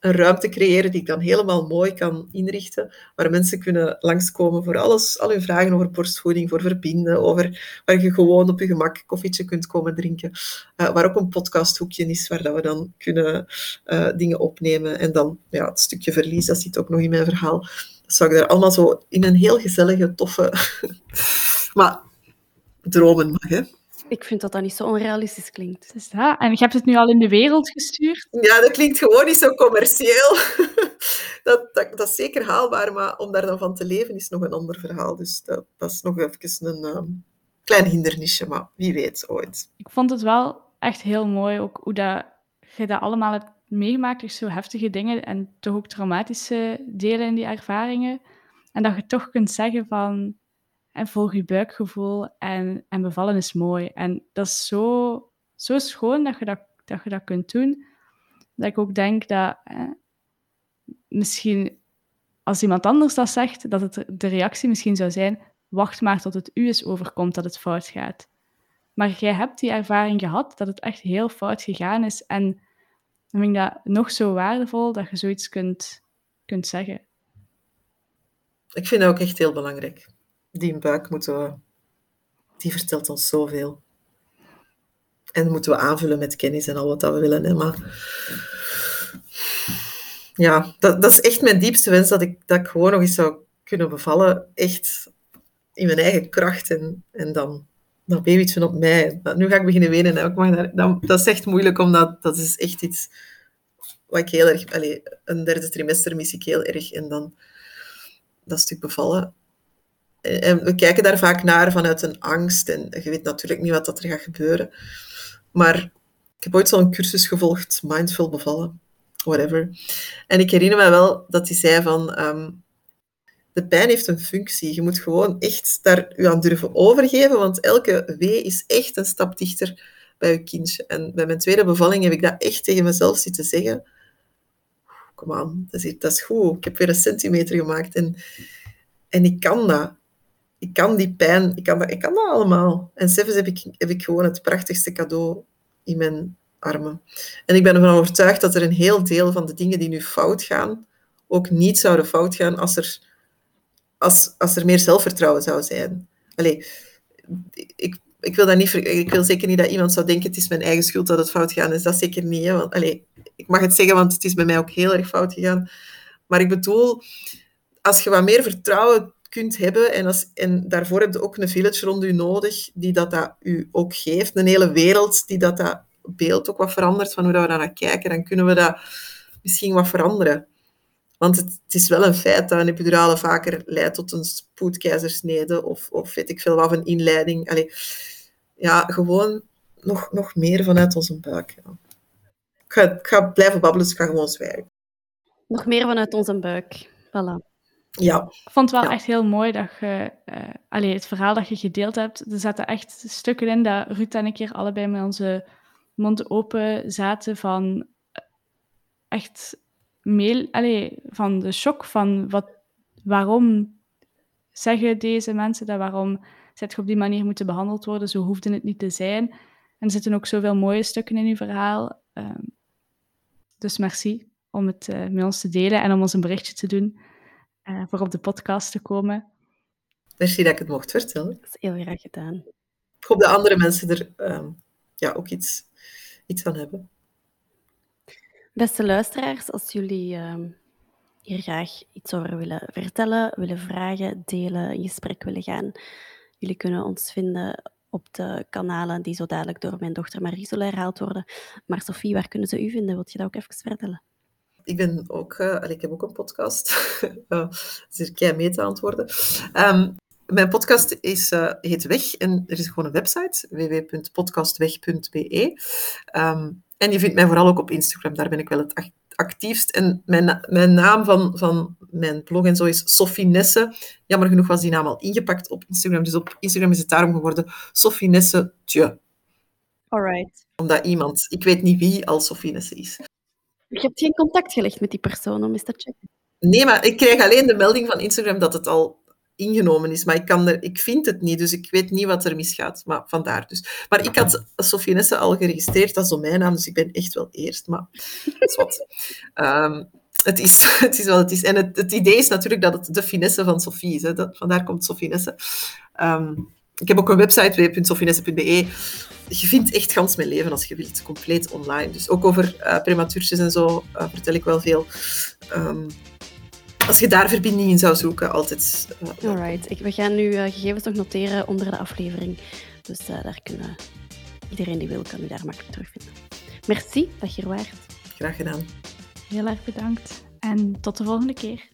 een ruimte creëren die ik dan helemaal mooi kan inrichten, waar mensen kunnen langskomen voor alles, al hun vragen over borstvoeding, voor verbinden, over waar je gewoon op je gemak koffietje kunt komen drinken, uh, waar ook een podcasthoekje is, waar dat we dan kunnen uh, dingen opnemen. En dan ja, het stukje verlies, dat zit ook nog in mijn verhaal. Dat zou ik daar allemaal zo in een heel gezellige, toffe... [laughs] maar dromen mag, hè. Ik vind dat dat niet zo onrealistisch klinkt. Dat? En je hebt het nu al in de wereld gestuurd? Ja, dat klinkt gewoon niet zo commercieel. [laughs] dat, dat, dat is zeker haalbaar, maar om daar dan van te leven is nog een ander verhaal. Dus dat, dat is nog even een um, klein hindernisje, maar wie weet ooit. Ik vond het wel echt heel mooi, ook hoe dat, je dat allemaal hebt meegemaakt, dus zo heftige dingen en toch ook traumatische delen in die ervaringen. En dat je toch kunt zeggen van en volg je buikgevoel en, en bevallen is mooi. En dat is zo, zo schoon dat je dat, dat je dat kunt doen. Dat ik ook denk dat misschien als iemand anders dat zegt, dat het de reactie misschien zou zijn: wacht maar tot het u eens overkomt dat het fout gaat. Maar jij hebt die ervaring gehad dat het echt heel fout gegaan is. En dan vind ik dat nog zo waardevol dat je zoiets kunt, kunt zeggen. Ik vind dat ook echt heel belangrijk. Die buik moeten we, die vertelt ons zoveel. En moeten we aanvullen met kennis en al wat dat we willen. Hè. Maar ja, dat, is echt mijn diepste wens, dat ik, dat ik gewoon nog eens zou kunnen bevallen. Echt in mijn eigen kracht en, en dan dat babytje op mij. Nu ga ik beginnen wenen. Hè. Ik mag daar, dat, dat is echt moeilijk, omdat dat is echt iets wat ik heel erg... Allez, een derde trimester mis ik heel erg. En dan dat stuk bevallen. En we kijken daar vaak naar vanuit een angst. En je weet natuurlijk niet wat dat er gaat gebeuren. Maar ik heb ooit zo'n cursus gevolgd, Mindful Bevallen whatever. En ik herinner me wel dat hij zei van... Ehm, de pijn heeft een functie. Je moet gewoon echt daar u aan durven overgeven, want elke wee is echt een stap dichter bij je kindje. En bij mijn tweede bevalling heb ik dat echt tegen mezelf zitten zeggen. Kom aan, dat is, dat is goed. Ik heb weer een centimeter gemaakt en, en ik kan dat. Ik kan die pijn, ik kan dat, ik kan dat allemaal. En zelfs heb ik, heb ik gewoon het prachtigste cadeau in mijn armen. En ik ben ervan overtuigd dat er een heel deel van de dingen die nu fout gaan, ook niet zouden fout gaan als er, als, als er meer zelfvertrouwen zou zijn. Allee, ik, ik, wil dat niet, ik wil zeker niet dat iemand zou denken, het is mijn eigen schuld dat het fout gaat is. Dat zeker niet. Want, allee, ik mag het zeggen, want het is bij mij ook heel erg fout gegaan. Maar ik bedoel, als je wat meer vertrouwen hebben, en, en daarvoor heb je ook een village rond u nodig, die dat, dat u ook geeft, een hele wereld die dat, dat beeld ook wat verandert van hoe dat we daar naar kijken, dan kunnen we dat misschien wat veranderen. Want het, is wel een feit dat een epidurale vaker leidt tot een spoedkeizersnede of, of weet ik veel wat, een inleiding. Allee, ja, gewoon nog, nog meer vanuit onze buik. Ga, ik ga blijven babbelen, dus ik ga gewoon zwijgen. Nog meer vanuit onze buik. Voilà. Ja. Ik vond het wel echt heel mooi dat je, uh, allee, het verhaal dat je gedeeld hebt, er zaten echt stukken in dat Ruud en ik hier allebei met onze mond open zaten van eh, echt mail, allez, van de shock van wat, waarom zeggen deze mensen dat, waarom zit je op die manier moeten behandeld worden, zo hoefde het niet te zijn. En er zitten ook zoveel mooie stukken in uw verhaal. Ehm, dus merci om het uh, met ons te delen en om ons een berichtje te doen uh, voor op de podcast te komen. Merci dat ik het mocht vertellen. Dat is heel graag gedaan. Ik hoop dat andere mensen er um, ja, ook iets iets aan hebben. Beste luisteraars, als jullie uh, hier graag iets over willen vertellen, willen vragen, delen, in gesprek willen gaan, jullie kunnen ons vinden op de kanalen die zo dadelijk door mijn dochter Marie zullen herhaald worden. Maar Sophie, waar kunnen ze u vinden? Wilt je dat ook even vertellen? Ik ben ook, uh, ik heb ook een podcast. [laughs] uh, dus ik mee te antwoorden. Um, mijn podcast is, uh, heet Weg en er is gewoon een website, www.podcastweg.be. Um, en je vindt mij vooral ook op Instagram, daar ben ik wel het actiefst. En mijn, mijn naam van, van mijn blog en zo is Sophie Nesse. Jammer genoeg was die naam al ingepakt op Instagram, dus op Instagram is het daarom geworden Sophie Nesse Tje. Alright. Omdat iemand, ik weet niet wie, al Sophie Nesse is. Je hebt geen contact gelegd met die persoon om eens te checken? Nee, maar ik krijg alleen de melding van Instagram dat het al ingenomen is. Maar ik, kan er, ik vind het niet, dus ik weet niet wat er misgaat. Maar vandaar dus. Maar ik had Sofie Nesse al geregistreerd als domeinnaam, dus ik ben echt wel eerst. Maar dat is wat. Um, [laughs] het is, [laughs] het is wat het is. En het, het, idee is natuurlijk dat het de finesse van Sofie is. Hè. Dat, vandaar komt Sofie Nesse. Um, ik heb ook een website, www.sofienesse.be. Je vindt echt gans mijn leven als je wilt, compleet online. Dus ook over uh, prematuurtjes en zo uh, vertel ik wel veel. Um, als je daar verbinding in zou zoeken, altijd. Uh, Alright, ik, we gaan nu uh, gegevens nog noteren onder de aflevering. Dus uh, daar kunnen iedereen die wil, kan u daar makkelijk terugvinden. Merci dat je er waart. Graag gedaan. Heel erg bedankt en tot de volgende keer.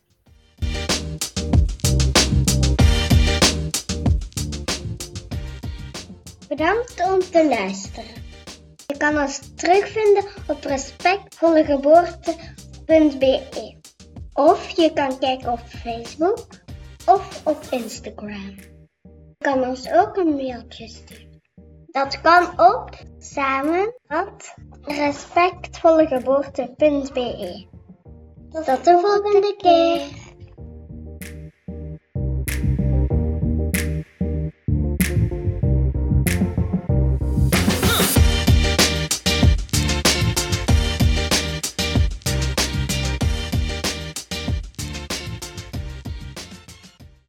Bedankt om te luisteren. Je kan ons terugvinden op respectvollegeboorte.be. Of je kan kijken op Facebook of op Instagram. kan ons ook een mailtje sturen. Dat kan op samen@respectvollegeboorte.be. Tot de volgende keer.